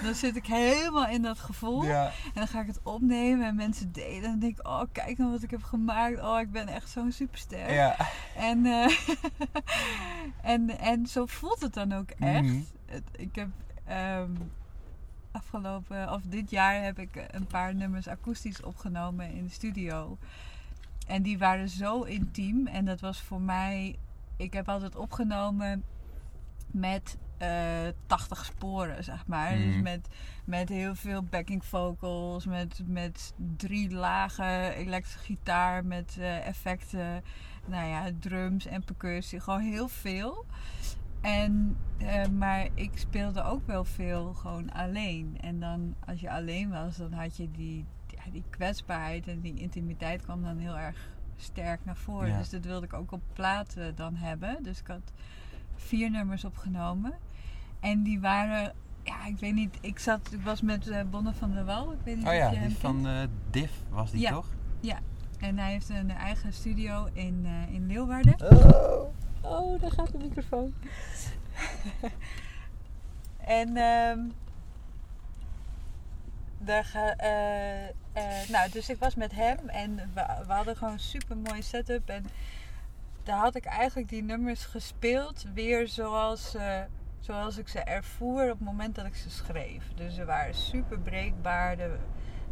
Dan zit ik helemaal in dat gevoel. ja. En dan ga ik het opnemen en mensen delen. En dan denk ik, oh, kijk nou wat ik heb gemaakt. Oh, ik ben echt zo'n superster. Ja. En, eh, en, en zo voelt het dan ook echt. Mhm. Het, ik heb ehm, afgelopen, of dit jaar heb ik een paar nummers akoestisch opgenomen in de studio. En die waren zo intiem. En dat was voor mij, ik heb altijd opgenomen met eh 80 sporen, zeg maar. Dus Mhm. met, met heel veel backing vocals, met, met drie lagen elektrische gitaar, met eh, effecten, nou ja, drums en percussie. Gewoon heel veel. En, eh, maar ik speelde ook wel veel gewoon alleen. En dan, als je alleen was, dan had je die, ja, die kwetsbaarheid en die intimiteit kwam dan heel erg sterk naar voren. Ja. Dus dat wilde ik ook op platen dan hebben. Dus ik had vier nummers opgenomen. En die waren, ja, ik weet niet, ik zat, ik was met eh, Bonne van der Wal. Ik weet niet Oh ja, die van eh Div was die Ja. toch? En hij heeft een eigen studio in, in Leeuwarden. Oh. Oh, daar gaat de microfoon. en ehm daar ga, eh, nou, dus ik was met hem en we, we hadden gewoon een super mooie setup. En daar had ik eigenlijk die nummers gespeeld weer zoals, eh, zoals ik ze ervoer op het moment dat ik ze schreef. Dus ze waren super breekbaar. De,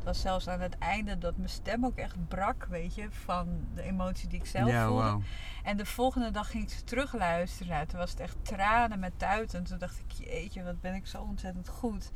was zelfs aan het einde dat mijn stem ook echt brak, weet je, van de emotie die ik zelf ja, voelde. wow. En de volgende dag ging ik ze terugluisteren. Nou, toen was het echt tranen met tuiten. En toen dacht ik, jeetje, wat ben ik zo ontzettend goed.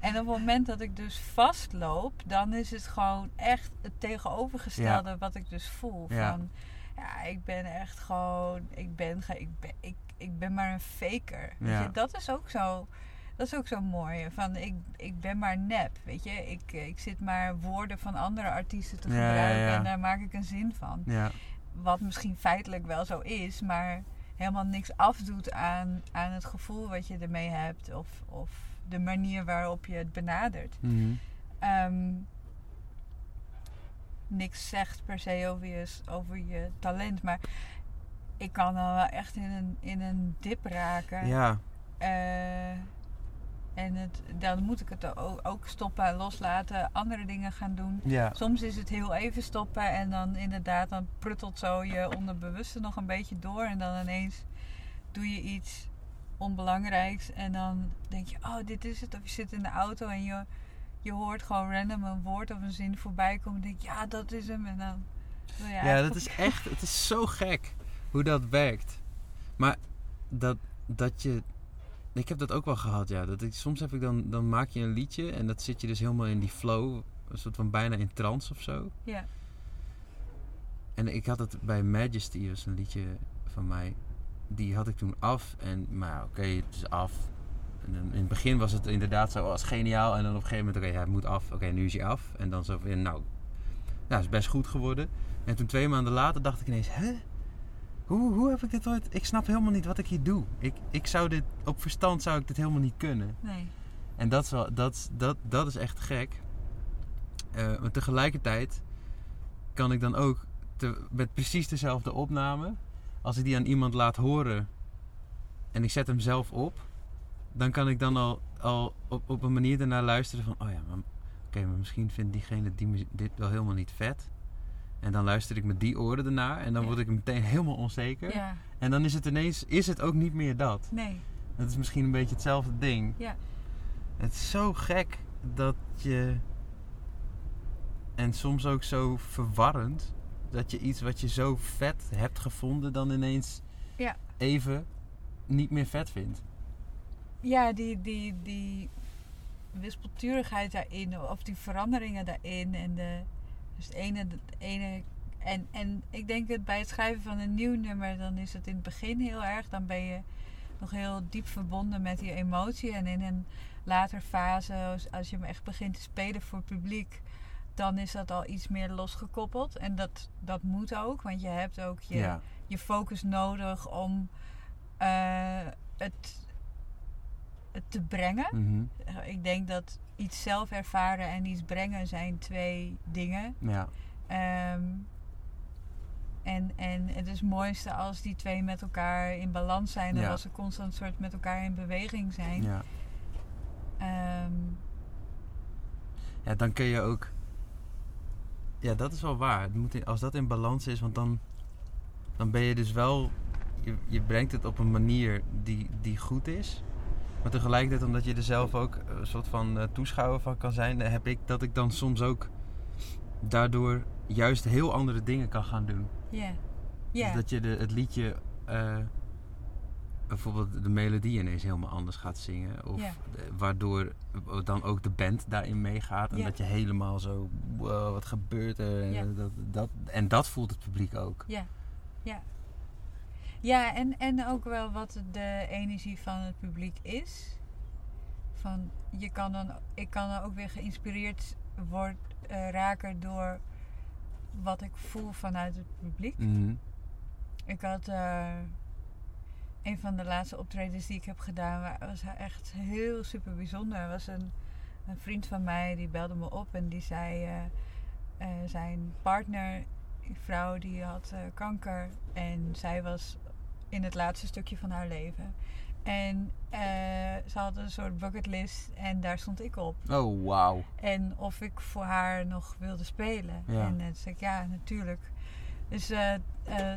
En op het moment dat ik dus vastloop, dan is het gewoon echt het tegenovergestelde wat ik dus voel. Ja. Van, ja, ik ben echt gewoon, ik ben, ik ben, ik, ik ben maar een faker. Weet je, dat is ook zo. Dat is ook zo mooi. Van ik, ik ben maar nep. Weet je, ik, ik zit maar woorden van andere artiesten te Ja, ja, gebruiken ja. en daar maak ik een zin van. Ja. Wat misschien feitelijk wel zo is, maar helemaal niks afdoet aan, aan het gevoel wat je ermee hebt. Of, of de manier waarop je het benadert. Mhm. Ehm, niks zegt per se over je, over je talent, maar ik kan dan wel echt in een, in een dip raken. Ja. Eh, en het, dan moet ik het ook, stoppen en loslaten, andere dingen gaan doen. Ja. Soms is het heel even stoppen en dan inderdaad, dan pruttelt zo je onderbewuste nog een beetje door. En dan ineens doe je iets onbelangrijks en dan denk je, oh dit is het. Of je zit in de auto en je, je hoort gewoon random een woord of een zin voorbij komen. En denk je, ja dat is hem. En dan Ja, eigenlijk dat is echt, het is zo gek hoe dat werkt. Maar dat, dat je, ik heb dat ook wel gehad, ja. Dat ik, soms heb ik dan, dan maak je een liedje en dat zit je dus helemaal in die flow, een soort van bijna in trance of zo. Ja, En ik had het bij Majesty, was een liedje van mij, die had ik toen af. En, maar oké, het is af. en in het begin was het inderdaad zo als geniaal. En dan op een gegeven moment, oké, hij moet af. Oké, nu is hij af. En dan zo van, nou, ja, is best goed geworden. En toen twee maanden later dacht ik ineens, hè? Hoe, hoe heb ik dit ooit... Ik snap helemaal niet wat ik hier doe. Ik, ik zou dit, op verstand zou ik dit helemaal niet kunnen. Nee. En dat is, wel, dat, dat, dat is echt gek. Eh, maar tegelijkertijd kan ik dan ook te- met precies dezelfde opname, als ik die aan iemand laat horen en ik zet hem zelf op, dan kan ik dan al, al op, op een manier ernaar luisteren van, oh ja, maar, oké, maar misschien vindt diegene die, dit wel helemaal niet vet. En dan luister ik met die oren ernaar en dan Ja. word ik meteen helemaal onzeker. Ja, En dan is het ineens, is het ook niet meer dat. nee. Dat is misschien een beetje hetzelfde ding. Ja. Het is zo gek dat je. En soms ook zo verwarrend. Dat je iets wat je zo vet hebt gevonden, dan ineens Ja. even niet meer vet vindt. Ja, die, die, die wispelturigheid daarin, of die veranderingen daarin. En de, dus het ene, het ene. En, en ik denk dat bij het schrijven van een nieuw nummer, dan is het in het begin heel erg. Dan ben je nog heel diep verbonden met die emotie. En in een later fase, als- je hem echt begint te spelen voor het publiek, dan is dat al iets meer losgekoppeld. En dat, dat moet ook, want je hebt ook je, Ja. je focus nodig om eh, het te brengen. Mhm. Eh, Ik denk dat iets zelf ervaren en iets brengen zijn twee dingen. Ja. Ehm, en, en het is het mooiste als die twee met elkaar in balans zijn. En Ja. als ze constant soort met elkaar in beweging zijn. Ja. Ehm, ja, dan kun je ook. Ja, dat is wel waar. Het moet in- als dat in balans is, want dan, dan ben je dus wel. Je, je brengt het op een manier die, die goed is. Maar tegelijkertijd, omdat je er zelf ook een soort van eh, toeschouwer van kan zijn, dan heb ik dat ik dan soms ook daardoor juist heel andere dingen kan gaan doen. Ja. Dus Ja. dat je de, het liedje, eh, bijvoorbeeld de melodie ineens helemaal anders gaat zingen. Of eh, waardoor dan ook de band daarin meegaat. En dat je helemaal zo, wow, wat gebeurt er? En, dat, dat, en dat voelt het publiek ook. Ja, ja. Ja, en, en ook wel wat de energie van het publiek is. Van, je kan dan, ik kan dan ook weer geïnspireerd worden, eh, raken door wat ik voel vanuit het publiek. Mhm. Ik had eh, een van de laatste optredens die ik heb gedaan, wa- was echt heel super bijzonder. Er was een, een vriend van mij die belde me op en die zei: eh, eh, zijn partner, die vrouw, die had kanker en zij was in het laatste stukje van haar leven. En eh, ze had een soort bucketlist en daar stond ik op. Oh, wauw. En of ik voor haar nog wilde spelen. Ja. En eh, toen zei ik, ja, natuurlijk. Dus eh, eh,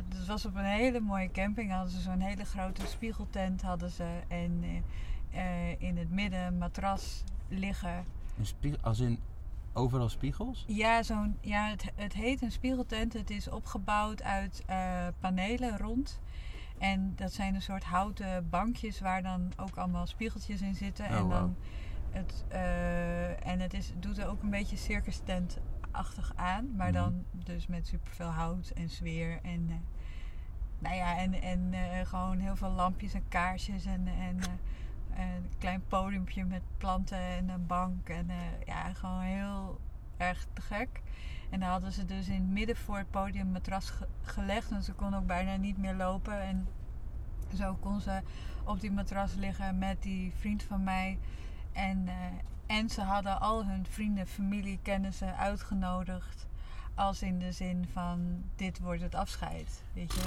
het was op een hele mooie camping. Hadden ze zo'n hele grote spiegeltent hadden ze. En eh, eh, in het midden een matras liggen. Een spiegel, als in overal spiegels? Ja, zo'n, ja het, het heet een spiegeltent. Het is opgebouwd uit eh, panelen rond. En dat zijn een soort houten bankjes waar dan ook allemaal spiegeltjes in zitten. Oh, en dan het, eh, en het is, doet er ook een beetje circus tent-achtig aan. Maar Mhm. dan dus met superveel hout en sfeer. En, eh, nou ja, en, en eh, gewoon heel veel lampjes en kaarsjes. En, en een klein podiumpje met planten en een bank. En ja, gewoon heel erg te gek. En dan hadden ze dus in het midden voor het podium matras ge- gelegd. En ze kon ook bijna niet meer lopen. En zo kon ze op die matras liggen met die vriend van mij. En, eh, en ze hadden al hun vrienden, familie, kennissen uitgenodigd. Als in de zin van, dit wordt het afscheid. Weet je?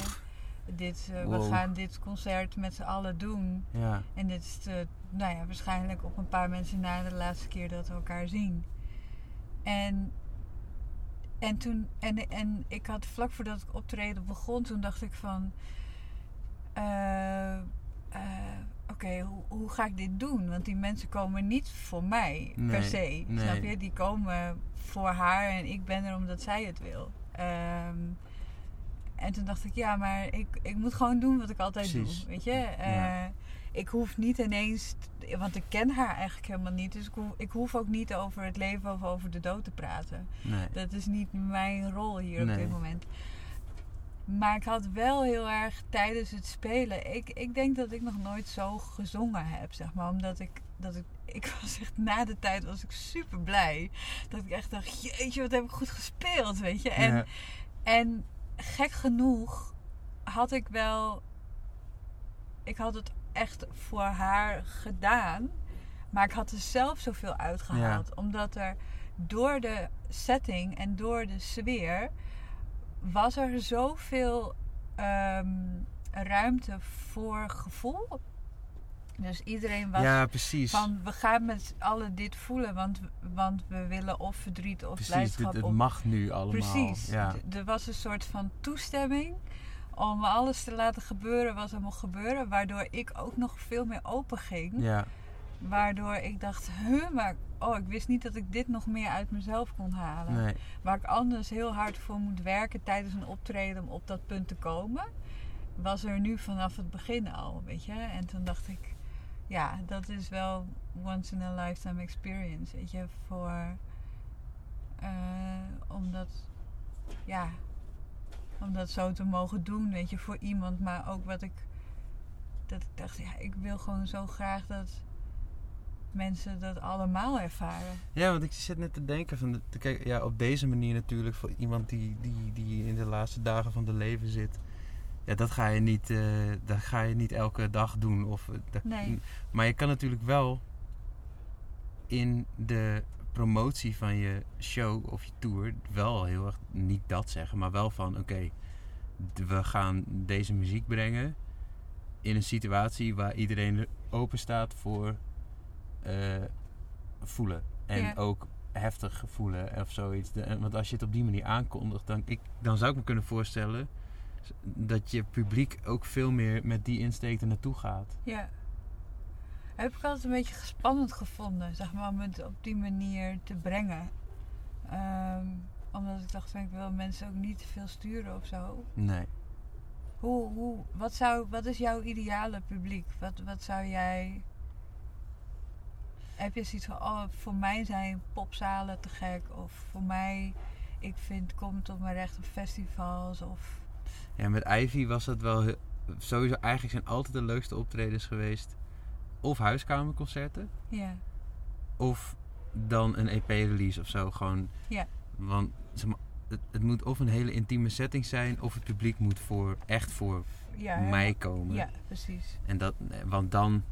Dit, eh, Wow. We gaan dit concert met z'n allen doen. Ja. En dit is de, nou ja, waarschijnlijk op een paar mensen na de laatste keer dat we elkaar zien. En, en toen, en, en ik had vlak voordat ik optreden begon, toen dacht ik van, eh, eh, oké, hoe, hoe ga ik dit doen? Want die mensen komen niet voor mij per se, nee. snap je? Die komen voor haar en ik ben er omdat zij het wil. Ehm, en toen dacht ik, ja, maar ik, ik moet gewoon doen wat ik altijd Precies. doe, weet je? Eh, Ja. Ik hoef niet ineens, want ik ken haar eigenlijk helemaal niet. Dus ik hoef, ik hoef ook niet over het leven of over de dood te praten. Nee. Dat is niet mijn rol hier op dit moment. Maar ik had wel heel erg tijdens het spelen. Ik, ik denk dat ik nog nooit zo gezongen heb, zeg maar. Omdat ik, dat ik, ik was echt na de tijd was ik super blij. Dat ik echt dacht, jeetje, wat heb ik goed gespeeld, weet je. En, Ja. en gek genoeg had ik wel. Ik had het echt voor haar gedaan. Maar ik had er zelf zoveel uitgehaald. Omdat er door de setting en door de sfeer. was er zoveel ehm, ruimte voor gevoel. Dus iedereen was ja, precies. van we gaan met z'n allen dit voelen. Want, want we willen of verdriet of precies, blijdschap. dit, het mag nu allemaal. Precies. Ja. Er was een soort van toestemming om alles te laten gebeuren wat er mocht gebeuren. Waardoor ik ook nog veel meer open ging. ja, Waardoor ik dacht, huh, maar oh, ik wist niet dat ik dit nog meer uit mezelf kon halen. nee. Waar ik anders heel hard voor moet werken tijdens een optreden om op dat punt te komen. Was er nu vanaf het begin al, weet je. En toen dacht ik, ja, dat is wel once in a lifetime experience, weet je. Voor, eh, omdat, ja, om dat zo te mogen doen, weet je, voor iemand. Maar ook wat ik, dat ik dacht, ja, ik wil gewoon zo graag dat mensen dat allemaal ervaren. Ja, want ik zit net te denken van, te kijken, ja, op deze manier natuurlijk voor iemand die, die, die in de laatste dagen van de leven zit. Ja, dat ga je niet, eh, dat ga je niet elke dag doen. Of, eh, dat- Nee. Maar je kan natuurlijk wel in de promotie van je show of je tour wel heel erg niet dat zeggen, maar wel van oké, we gaan deze muziek brengen in een situatie waar iedereen er open staat voor eh, voelen. En Ja. ook heftig voelen of zoiets. De- want als je het op die manier aankondigt, dan, ik, dan zou ik me kunnen voorstellen dat je publiek ook veel meer met die insteek er naartoe gaat. Ja. Heb ik altijd een beetje spannend gevonden, zeg maar, om het op die manier te brengen. Ehm, omdat ik dacht, ik wil mensen ook niet te veel sturen of zo. Nee. Hoe, hoe, wat, zou, wat is jouw ideale publiek? Wat, wat zou jij... Heb je zoiets van, oh, voor mij zijn popzalen te gek. Of voor mij, ik vind, kom tot mijn recht op festivals. Of, Ja, met Ivy was het wel sowieso. Eigenlijk zijn altijd de leukste optredens geweest. Of huiskamerconcerten. ja, Of dan een EP-release of zo. Gewoon. Ja. Want zeg maar, het, het moet of een hele intieme setting zijn. Of het publiek moet voor, echt voor ja, mij komen. Ja, precies. En dat, want dan,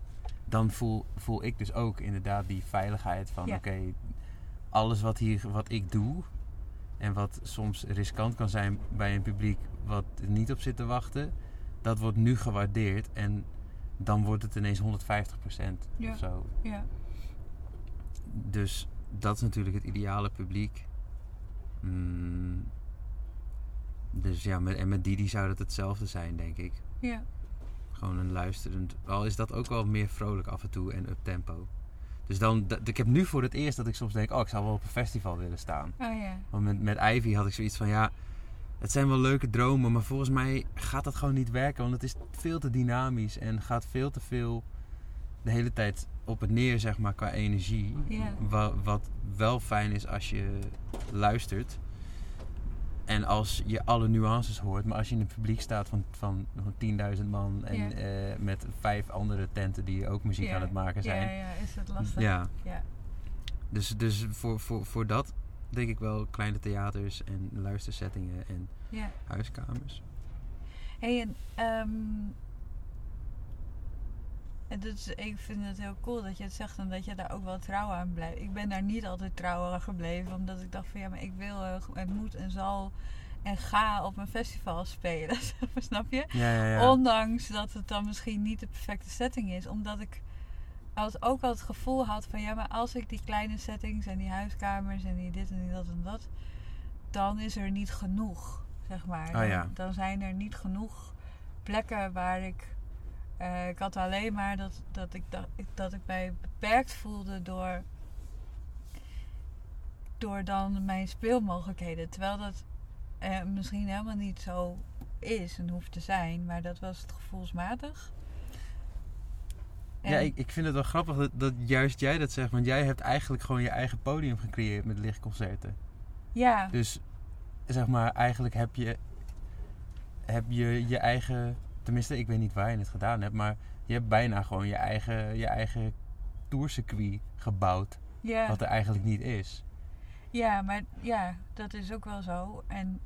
dan voel, voel ik dus ook inderdaad die veiligheid van Ja. oké, alles wat, hier, wat ik doe en wat soms riskant kan zijn bij een publiek wat er niet op zit te wachten, dat wordt nu gewaardeerd en dan wordt het ineens 150% Ja. of zo. Ja, Dus dat is natuurlijk het ideale publiek. Mm. Dus ja, met, en met Didi zou dat hetzelfde zijn, denk ik. ja, Gewoon een luisterend. Al is dat ook wel meer vrolijk af en toe en up tempo. Dus dan, ik heb nu voor het eerst dat ik soms denk, oh, ik zou wel op een festival willen staan. oh ja. Want met, met Ivy had ik zoiets van, ja, het zijn wel leuke dromen, maar volgens mij gaat dat gewoon niet werken. Want het is veel te dynamisch en gaat veel te veel de hele tijd op het neer, zeg maar, qua energie. Ja. Wa- wat wel fijn is als je luistert. En als je alle nuances hoort, maar als je in een publiek staat van, van, van 10.000 man en Ja. eh, met vijf andere tenten die ook muziek Ja, aan het maken Ja, zijn. ja, is het lastig? Ja, Ja. dus, dus voor, voor, voor dat denk ik wel kleine theaters en luistersettingen en ja. huiskamers. hey, en en dat is, ik vind het heel cool dat je het zegt en dat je daar ook wel trouw aan blijft. Ik ben daar niet altijd trouw aan gebleven, omdat ik dacht van ja, maar ik wil eh, en moet en zal en ga op een festival spelen. Snap je? Ja, ja, ja. Ondanks dat het dan misschien niet de perfecte setting is. Omdat ik als ook al het gevoel had van ja, maar als ik die kleine settings en die huiskamers en die dit en die dat en dat, dan is er niet genoeg, zeg maar. Oh Dan, ja. dan zijn er niet genoeg plekken waar ik. eh, ik had alleen maar dat, dat, ik, dat, dat ik mij beperkt voelde door, door dan mijn speelmogelijkheden. Terwijl dat eh, misschien helemaal niet zo is en hoeft te zijn, maar dat was het gevoelsmatig. Ja, ik, ik vind het wel grappig dat, dat juist jij dat zegt. Want jij hebt eigenlijk gewoon je eigen podium gecreëerd met lichtconcerten. ja, Dus zeg maar, eigenlijk heb je heb je je eigen... Tenminste, ik weet niet waar je het gedaan hebt, maar je hebt bijna gewoon je eigen, je eigen tourcircuit gebouwd. Ja. Wat er eigenlijk niet is. Ja, maar ja, dat is ook wel zo. En,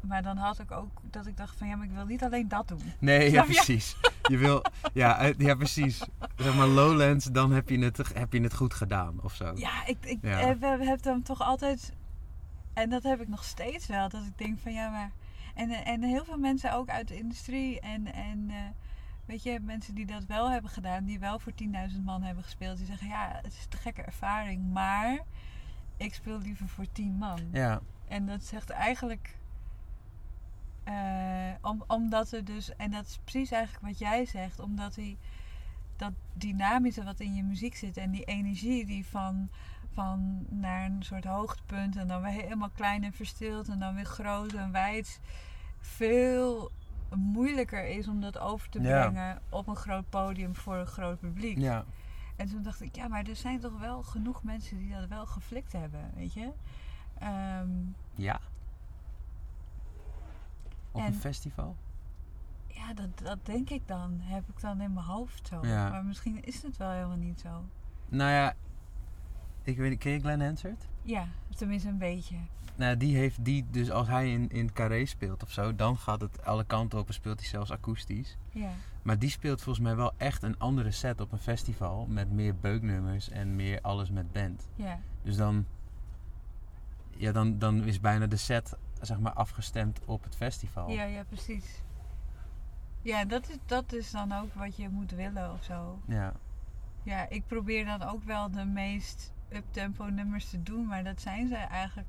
maar dan had ik ook dat ik dacht van ja, maar ik wil niet alleen dat doen. Nee, ja, je? Je wil, ja, eh, ja, precies. Zeg maar Lowlands, dan heb je het, heb je het goed gedaan of zo. Ja, ik, ik Ja. heb, heb dan toch altijd, en dat heb ik nog steeds wel, dat ik denk van ja, maar. En, en heel veel mensen ook uit de industrie en, en eh, weet je, mensen die dat wel hebben gedaan, die wel voor 10.000 man hebben gespeeld, die zeggen ja, het is een gekke ervaring, maar ik speel liever voor 10 man. Ja, En dat zegt eigenlijk. Eh, om, omdat er dus. En dat is precies eigenlijk wat jij zegt. Omdat die, dat dynamische wat in je muziek zit. En die energie die van, van naar een soort hoogtepunt. En dan weer helemaal klein en verstild. En dan weer groot en wijd. Veel moeilijker is om dat over te Ja. brengen op een groot podium voor een groot publiek. ja. En toen dacht ik, ja, maar er zijn toch wel genoeg mensen die dat wel geflikt hebben, weet je? Ehm, Ja. Op En- een festival? ja, dat, dat denk ik dan. Heb ik dan in mijn hoofd zo. Ja. Maar misschien is het wel helemaal niet zo. Nou ja, ik weet ken je Glenn Hansard? Ja, tenminste een beetje. Nou, die heeft die, dus als hij in, in Carré speelt of zo, dan gaat het alle kanten op en speelt hij zelfs akoestisch. Ja, Maar die speelt volgens mij wel echt een andere set op een festival met meer beuknummers en meer alles met band. ja, Dus dan, ja, dan, dan is bijna de set zeg maar afgestemd op het festival. ja, ja, precies. Ja, dat is, dat is dan ook wat je moet willen of zo. Ja. Ja, ik probeer dan ook wel de meest uptempo nummers te doen, maar dat zijn ze eigenlijk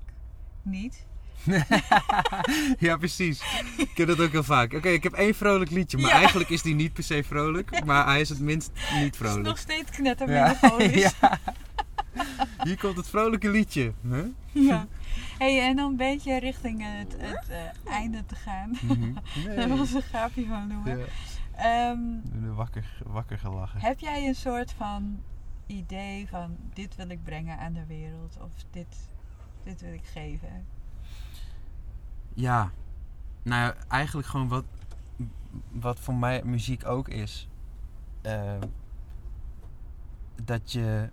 niet. ja, precies. Ik heb dat ook heel vaak. Oké, ik heb één vrolijk liedje, maar Ja. eigenlijk is die niet per se vrolijk. Maar hij is het minst niet Het is vrolijk. nog steeds knettermelodisch. ja. Hier komt het vrolijke liedje. Huh? Ja. Hey, en dan een beetje richting het, het eh, einde te gaan. Mhm. Daar was een gaapje van noemen. Ja. Ehm, Wakker, wakker gelachen. heb jij een soort van idee van dit wil ik brengen aan de wereld of dit, dit wil ik geven? Ja, nou ja, eigenlijk gewoon wat, wat voor mij muziek ook is. Eh, dat je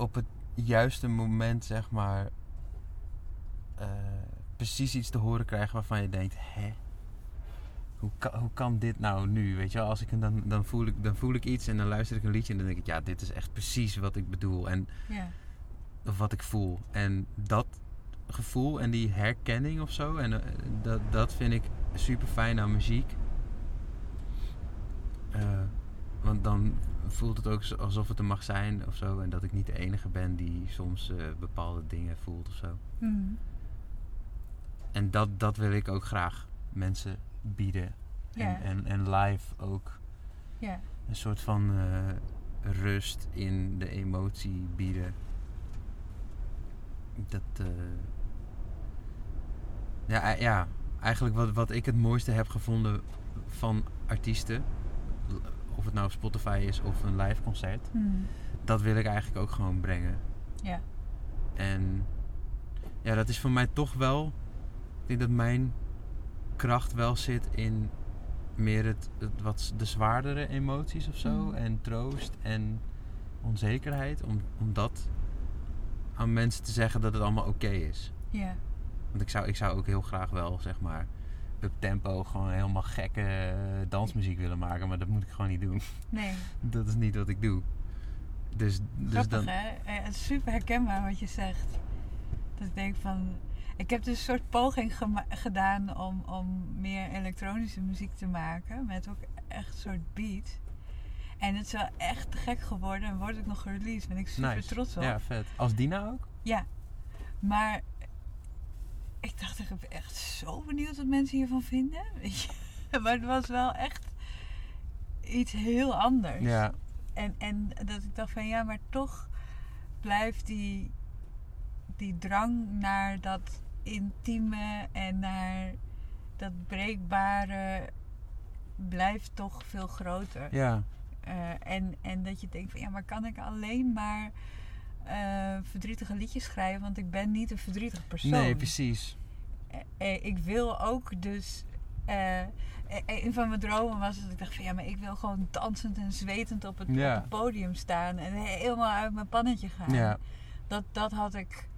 op het juiste moment, zeg maar, eh, precies iets te horen krijgt waarvan je denkt: hè? Hoe kan, hoe kan dit nou nu? Weet je wel, als ik hem dan, dan, voel ik, dan voel ik iets en dan luister ik een liedje en dan denk ik: ja, dit is echt precies wat ik bedoel. En Ja, of wat ik voel. En dat gevoel en die herkenning of zo, en eh, dat, dat vind ik super fijn aan muziek. Eh, want dan voelt het ook alsof het er mag zijn of zo. En dat ik niet de enige ben die soms eh, bepaalde dingen voelt of zo. Mhm. En dat, dat wil ik ook graag mensen bieden. En, en, en live ook een soort van eh, rust in de emotie bieden. Dat, eh, ja, ei- ja, eigenlijk wat, wat ik het mooiste heb gevonden van artiesten, of het nou op Spotify is of een live concert, Mhm. dat wil ik eigenlijk ook gewoon brengen. ja, En ja, dat is voor mij toch wel, ik denk dat mijn kracht wel zit in meer het, het wat de zwaardere emoties of zo. Mhm. En troost en onzekerheid. Om, om dat aan mensen te zeggen dat het allemaal oké is. ja, Want ik zou, ik zou ook heel graag wel, zeg maar, up tempo gewoon helemaal gekke eh, dansmuziek willen maken. Maar dat moet ik gewoon niet doen. nee. dat is niet wat ik doe. Dus, dus Grappig dan... hè? Eh, Het is super herkenbaar wat je zegt. Dat ik denk van... Ik heb dus een soort poging gedaan om, om meer elektronische muziek te maken. Met ook echt een soort beat. En het is wel echt te gek geworden. En wordt ook nog gereleased. Ben ik super Nice. trots op. Ja, vet. Als Dina ook? Ja, maar ik dacht, ik ben echt zo benieuwd wat mensen hiervan vinden. Weet je? Maar het was wel echt iets heel anders. Ja. En, en dat ik dacht van ja, maar toch blijft die, die drang naar dat intieme en naar dat breekbare blijft toch veel groter. Ja. Eh, en, en dat je denkt van ja, maar kan ik alleen maar eh, verdrietige liedjes schrijven? Want ik ben niet een verdrietig persoon. Nee, precies. eh, ik wil ook dus. eh, eh, een van mijn dromen was dat ik dacht van ja, maar ik wil gewoon dansend en zwetend op het, Ja. op het podium staan en helemaal uit mijn pannetje gaan. Ja. Dat, dat had ik.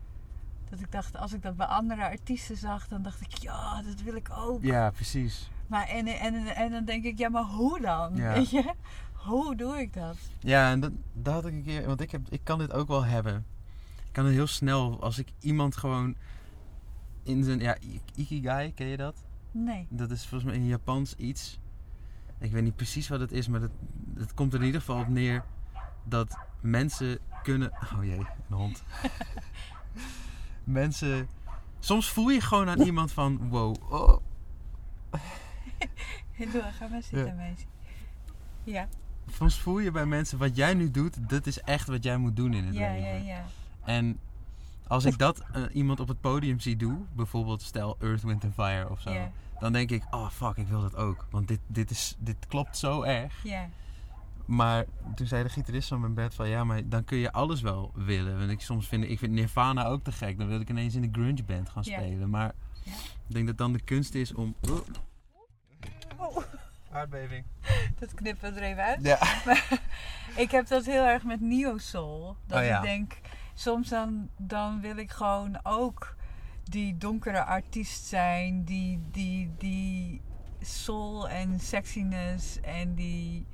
Dat ik dacht, als ik dat bij andere artiesten zag, dan dacht ik, ja, dat wil ik ook. ja, precies. Maar en, en, en dan denk ik, ja, maar hoe dan? Ja. Weet je? Hoe doe ik dat? Ja, en dat, dat had ik een keer, want ik, heb, ik kan dit ook wel hebben. Ik kan het heel snel, als ik iemand gewoon in zijn, ja, ik- ikigai, ken je dat? Nee. Dat is volgens mij in Japans iets. Ik weet niet precies wat het is, maar het, het komt er in ieder geval op neer dat mensen kunnen. Oh jee, een hond. mensen. Soms voel je gewoon aan iemand van: wow, oh, Doe, ga maar zitten, Ja. meisje. Ja, soms voel je bij mensen wat jij nu doet, dat is echt wat jij moet doen in het ja, leven. ja, ja. En als ik dat eh, iemand op het podium zie doen, bijvoorbeeld stel Earth, Wind and Fire of zo, dan denk ik: oh fuck, ik wil dat ook. Want dit, dit, is, dit klopt zo erg. ja. Maar toen zei de gitarist van mijn bed van ja, maar dan kun je alles wel willen. Want ik soms vind ik vind Nirvana ook te gek. Dan wil ik ineens in de grunge band gaan spelen. Maar ik denk dat dan de kunst is om. Oh, aardbeving. dat knippen we er even uit. Ja. Ik heb dat heel erg met Neo Soul. Dat Oh ja. ik denk, soms dan, dan wil ik gewoon ook die donkere artiest zijn. Die, die, die soul en sexiness en die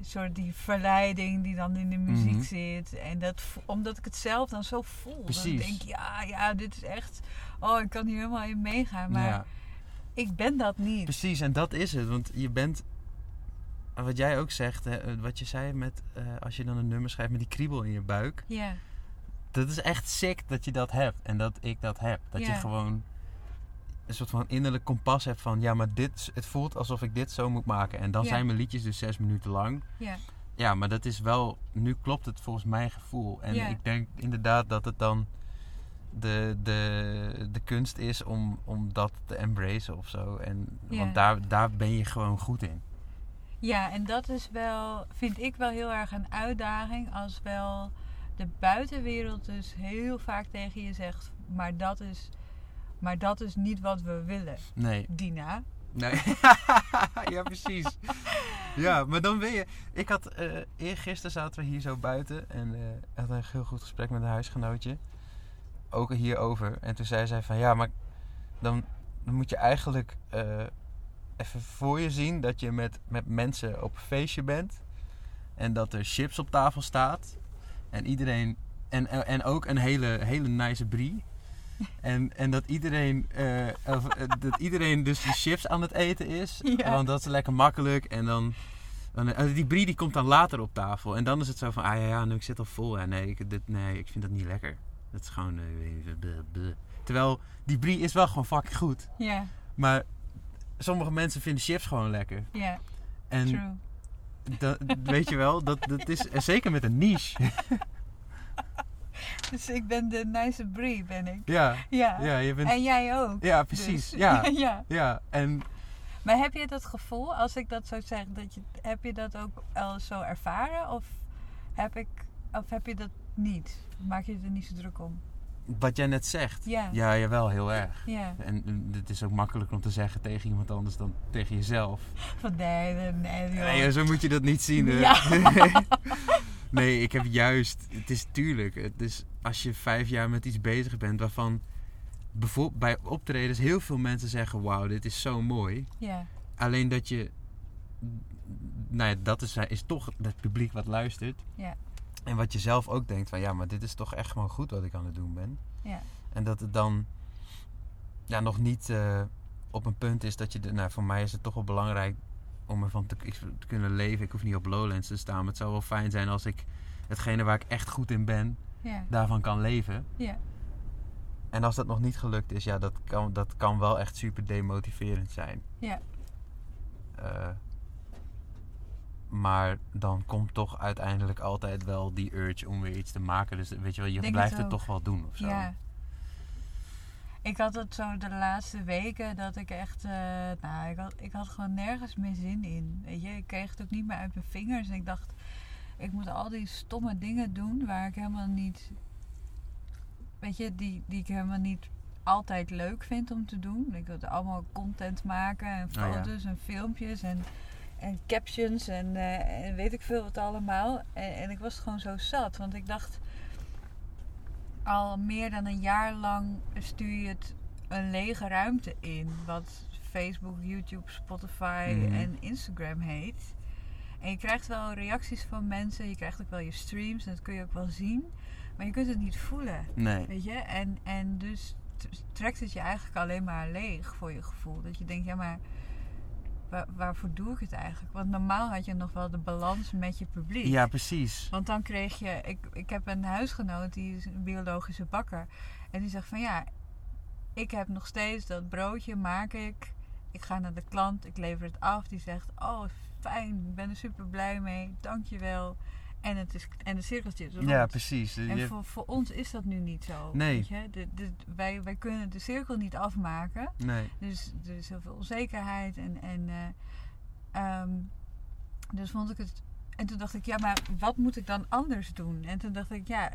soort die verleiding die dan in de muziek Mhm. zit. En dat, omdat ik het zelf dan zo voel. Precies. Dan denk ik, ja, ja, dit is echt... Oh, ik kan hier helemaal in meegaan. Maar ja, ik ben dat niet. precies. En dat is het. Want je bent. Wat jij ook zegt, hè, wat je zei met eh, als je dan een nummer schrijft met die kriebel in je buik. Ja, Dat is echt sick dat je dat hebt en dat ik dat heb. Dat je gewoon een soort van innerlijk kompas hebt van ja, maar dit, het voelt alsof ik dit zo moet maken. En dan zijn mijn liedjes dus zes minuten lang. ja, Ja, maar dat is wel, nu klopt het volgens mijn gevoel. En ik denk inderdaad dat het dan de, de, de kunst is om, om dat te embracen of zo. En, Ja. Want daar, daar ben je gewoon goed in. Ja, en dat is wel, vind ik wel heel erg een uitdaging als wel de buitenwereld dus heel vaak tegen je zegt, maar dat is, maar dat is niet wat we willen, Nee. Dina. Nee. ja, precies. Ja, maar dan ben je... Ik had... eh eergisteren zaten we hier zo buiten. En eh had een heel goed gesprek met een huisgenootje. Ook hierover. En toen zei zij van... Ja, maar dan, dan moet je eigenlijk... eh, even voor je zien dat je met, met mensen op een feestje bent. En dat er chips op tafel staat. En iedereen... En, en, ook een hele, hele nice brie. En, en dat, iedereen, eh, of, eh, dat iedereen dus die chips aan het eten is. Ja. Want dat is lekker makkelijk. En dan, dan die brie die komt dan later op tafel. En dan is het zo van, ah ja, ja nu ik zit al vol. Ja, nee, ik, dit, nee, ik vind dat niet lekker. Dat is gewoon... eh, bleh. Terwijl die brie is wel gewoon fucking goed. Ja, Maar sommige mensen vinden chips gewoon lekker. ja, En true. dat, weet je wel, dat, dat is en zeker met een niche. Dus ik ben de nice brie, ben ik. ja, Ja. ja, je bent... En jij ook. Ja, precies. dus. Ja, ja. ja. En Maar heb je dat gevoel, als ik dat zo zeg, dat je, heb je dat ook al zo ervaren? Of heb, ik, of heb je dat niet? Maak je er niet zo druk om? wat jij net zegt. Ja. Ja, jawel, heel erg. Ja. En en het is ook makkelijker om te zeggen tegen iemand anders dan tegen jezelf. Van nee, nee, nee. zo moet je dat niet zien. hè. Ja. nee, ik heb juist... Het is tuurlijk. Het is als je vijf jaar met iets bezig bent waarvan... Bijvoorbeeld bij optredens heel veel mensen zeggen... Wauw, dit is zo mooi. Ja, Alleen dat je... Nou ja, dat is, is toch het publiek wat luistert. ja, En wat je zelf ook denkt van... Ja, maar dit is toch echt gewoon goed wat ik aan het doen ben. ja. En dat het dan ja, nog niet eh, op een punt is dat je... De, nou, voor mij is het toch wel belangrijk om ervan te, te kunnen leven. Ik hoef niet op Lowlands te staan. Maar het zou wel fijn zijn als ik hetgene waar ik echt goed in ben... Ja, daarvan kan leven. ja, En als dat nog niet gelukt is... Ja, dat kan, dat kan wel echt super demotiverend zijn. ja, Eh, maar dan komt toch uiteindelijk altijd wel die urge om weer iets te maken. Dus weet je wel, je Denk blijft het toch wel doen of zo. ja. Ik had het zo de laatste weken dat ik echt, eh, nou, ik had, ik had gewoon nergens meer zin in. Weet je, ik kreeg het ook niet meer uit mijn vingers. En ik dacht, ik moet al die stomme dingen doen waar ik helemaal niet, weet je, die, die ik helemaal niet altijd leuk vind om te doen. Ik wilde allemaal content maken en Oh ja. foto's en filmpjes en, en captions en, eh, en weet ik veel wat allemaal. En, en ik was gewoon zo zat, want ik dacht al meer dan een jaar lang stuur je het een lege ruimte in. Wat Facebook, YouTube, Spotify Mhm. en Instagram heet. En je krijgt wel reacties van mensen, je krijgt ook wel je streams en dat kun je ook wel zien. Maar je kunt het niet voelen. Nee. Weet je? En, en dus trekt het je eigenlijk alleen maar leeg voor je gevoel. Dat je denkt, ja maar waar- waarvoor doe ik het eigenlijk? Want normaal had je nog wel de balans met je publiek. Ja, precies. Want dan kreeg je, ik, ik heb een huisgenoot die is een biologische bakker. En die zegt van ja, ik heb nog steeds dat broodje, maak ik. Ik ga naar de klant, ik lever het af. Die zegt, oh fijn, ik ben er super blij mee, dankjewel. En, het is, en de cirkeltje is rond. Ja, precies. En Je- voor, voor ons is dat nu niet zo. Nee. Weet je? De, de, wij, wij kunnen de cirkel niet afmaken. Nee. Dus er is heel veel onzekerheid. En, en, eh, ehm, dus vond ik het. En toen dacht ik, ja, maar wat moet ik dan anders doen? En toen dacht ik, ja,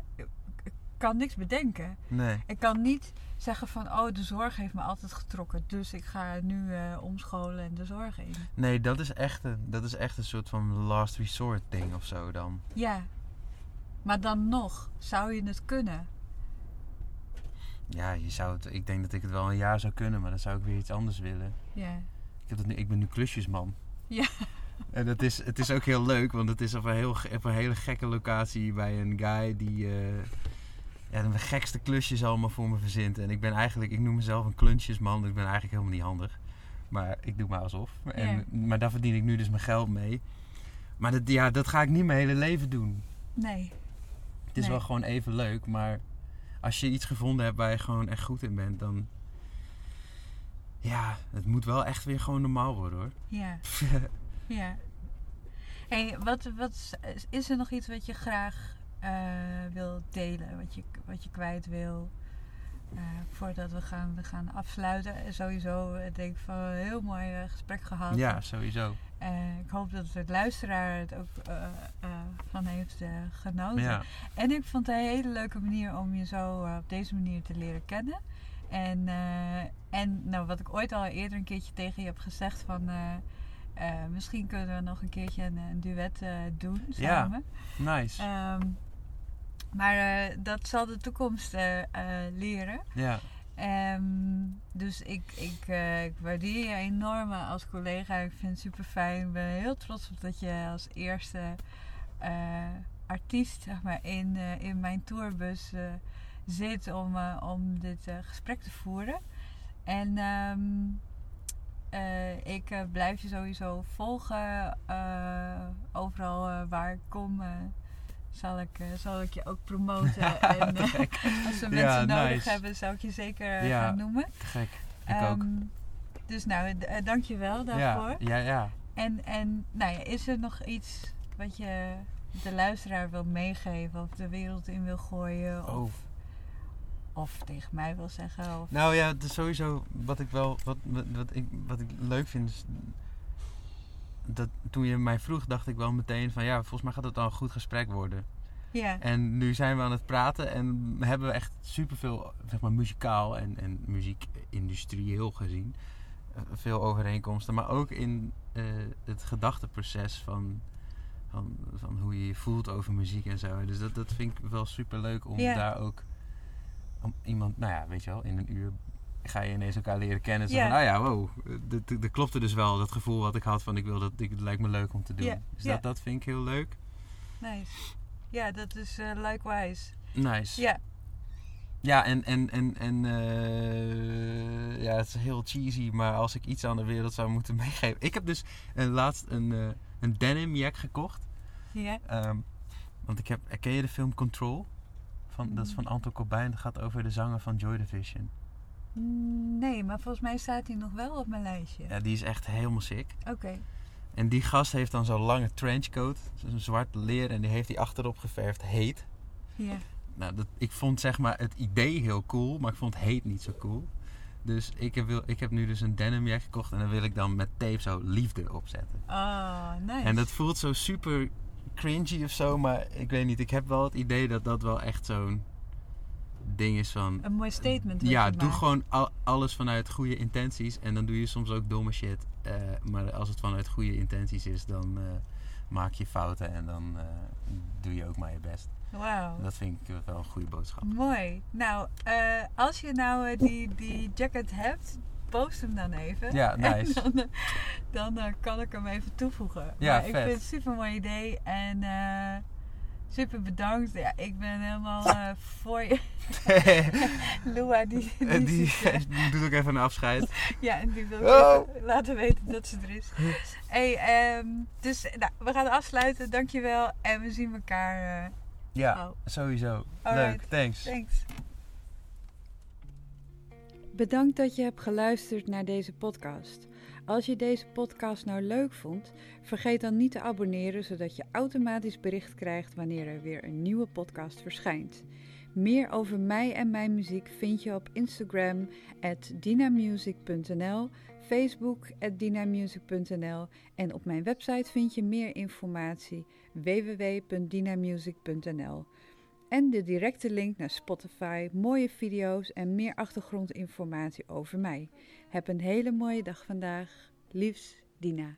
kan niks bedenken. Nee. Ik kan niet zeggen van, oh, de zorg heeft me altijd getrokken. Dus ik ga nu eh, omscholen en de zorg in. Nee, dat is, echt een, dat is echt een soort van last resort ding of zo dan. Ja. Maar dan nog, zou je het kunnen? Ja, je zou het, ik denk dat ik het wel een jaar zou kunnen, maar dan zou ik weer iets anders willen. Ja. Ik, heb dat nu, ik ben nu klusjesman. Ja. En dat is, het is ook heel leuk, want het is op een, heel, op een hele gekke locatie bij een guy die eh, ja, de gekste klusjes allemaal voor me verzint. En ik ben eigenlijk, ik noem mezelf een kluntjesman, dus ik ben eigenlijk helemaal niet handig. Maar ik doe maar alsof. En, Maar daar verdien ik nu dus mijn geld mee. Maar dat, ja, dat ga ik niet mijn hele leven doen. Nee. Het is Nee. wel gewoon even leuk, maar als je iets gevonden hebt waar je gewoon echt goed in bent, dan. Ja, het moet wel echt weer gewoon normaal worden hoor. Ja. Ja. Hey, wat, wat is er nog iets wat je graag eh, wil delen, wat je, wat je kwijt wil? eh, voordat we gaan, we gaan afsluiten. Eh, Sowieso denk ik van een heel mooi gesprek gehad. ja, sowieso. Eh, ik hoop dat de luisteraar het ook van heeft genoten. Ja, En ik vond het een hele leuke manier om je zo op deze manier te leren kennen. En, en nou, wat ik ooit al eerder een keertje tegen je heb gezegd van... misschien kunnen we nog een keertje een, een duet doen Ja. samen. nice. Ehm, maar eh, dat zal de toekomst eh, eh, leren. ja, Ehm, dus ik, ik, ik waardeer je enorm als collega. Ik vind het super fijn. Ik ben heel trots op dat je als eerste artiest zeg maar, in, in mijn tourbus zit om, om dit gesprek te voeren. En ehm, eh, ik blijf je sowieso volgen. overal waar ik kom. Zal ik, eh, zal ik je ook promoten. en, eh, als we Ja, mensen nodig nice. hebben, zou ik je zeker eh, Ja, gaan noemen. Te gek. Ik ook. Ehm, Dus nou, dank je wel Ja, daarvoor. ja, ja. En, en nou ja, is er nog iets wat je de luisteraar wil meegeven of de wereld in wil gooien? Oh. Of, of tegen mij wil zeggen? Of, Nou ja, sowieso wat ik wel, wat, wat, wat ik, wat ik leuk vind is dat toen je mij vroeg, dacht ik wel meteen van ja, volgens mij gaat het al een goed gesprek worden. ja, En nu zijn we aan het praten en hebben we echt superveel, zeg maar muzikaal en, en muziekindustrieel gezien, eh, veel overeenkomsten. Maar ook in eh, het gedachteproces van, van, van hoe je je voelt over muziek en zo. Dus dat, dat vind ik wel super leuk om Ja. daar ook, om iemand, nou ja, weet je wel, in een uur ga je ineens elkaar leren kennen. Van, nou ja, wow, dat- klopte dus wel, dat gevoel wat ik had van ik wil dat, ik, het lijkt me leuk om te doen. Ja, Dus dat, dat vind ik heel leuk. nice. Ja, dat is eh, likewise. Nice. Ja, Ja, en, en, en, en eh, ja, het is heel cheesy, maar als ik iets aan de wereld zou moeten meegeven. Ik heb dus een, laatst een, eh, een denim jack gekocht. ja. Ehm, want ik heb, ken je de film Control? Van, Dat is van Anton Corbijn. Dat gaat over de zanger van Joy Division. Nee, maar volgens mij staat hij nog wel op mijn lijstje. Ja, die is echt helemaal sick. Oké. En die gast heeft dan zo'n lange trenchcoat. Zo'n zwart leer. En die heeft hij achterop geverfd heet. Ja. Nou, dat, ik vond zeg maar het idee heel cool, maar ik vond heet niet zo cool. Dus ik heb, wil, ik heb nu dus een denim jack gekocht en dan wil ik dan met tape zo liefde opzetten. Oh, nice. En dat voelt zo super cringy of zo, maar ik weet niet. Ik heb wel het idee dat dat wel echt zo'n ding is van... Een mooi statement. Ja, doe maakt. gewoon al- alles vanuit goede intenties. En dan doe je soms ook domme shit. Eh, maar als het vanuit goede intenties is, dan eh, maak je fouten. En dan eh, doe je ook maar je best. Dat vind ik wel een goede boodschap. Mooi. Nou, als je nou die, die jacket hebt, post hem dan even. Ja, En nice. dan dan kan ik hem even toevoegen. Ja, maar ik vet. vind het een super mooi idee. En super bedankt. Ja, ik ben helemaal eh, voor je. Lua, die, die, Eh, die, die doet ook even een afscheid. Ja, en die wil Oh. laten weten dat ze er is. Hey, ehm, dus nou, we gaan afsluiten. Dankjewel. En we zien elkaar. eh, Ja, Oh. sowieso. Alright. Leuk, thanks. thanks. Bedankt dat je hebt geluisterd naar deze podcast. Als je deze podcast nou leuk vond, vergeet dan niet te abonneren zodat je automatisch bericht krijgt wanneer er weer een nieuwe podcast verschijnt. Meer over mij en mijn muziek vind je op Instagram at dinamusic.nl, Facebook at dinamusic.nl en op mijn website vind je meer informatie www.dinamusic.nl en de directe link naar Spotify, mooie video's en meer achtergrondinformatie over mij. Heb een hele mooie dag vandaag. Liefs, Dina.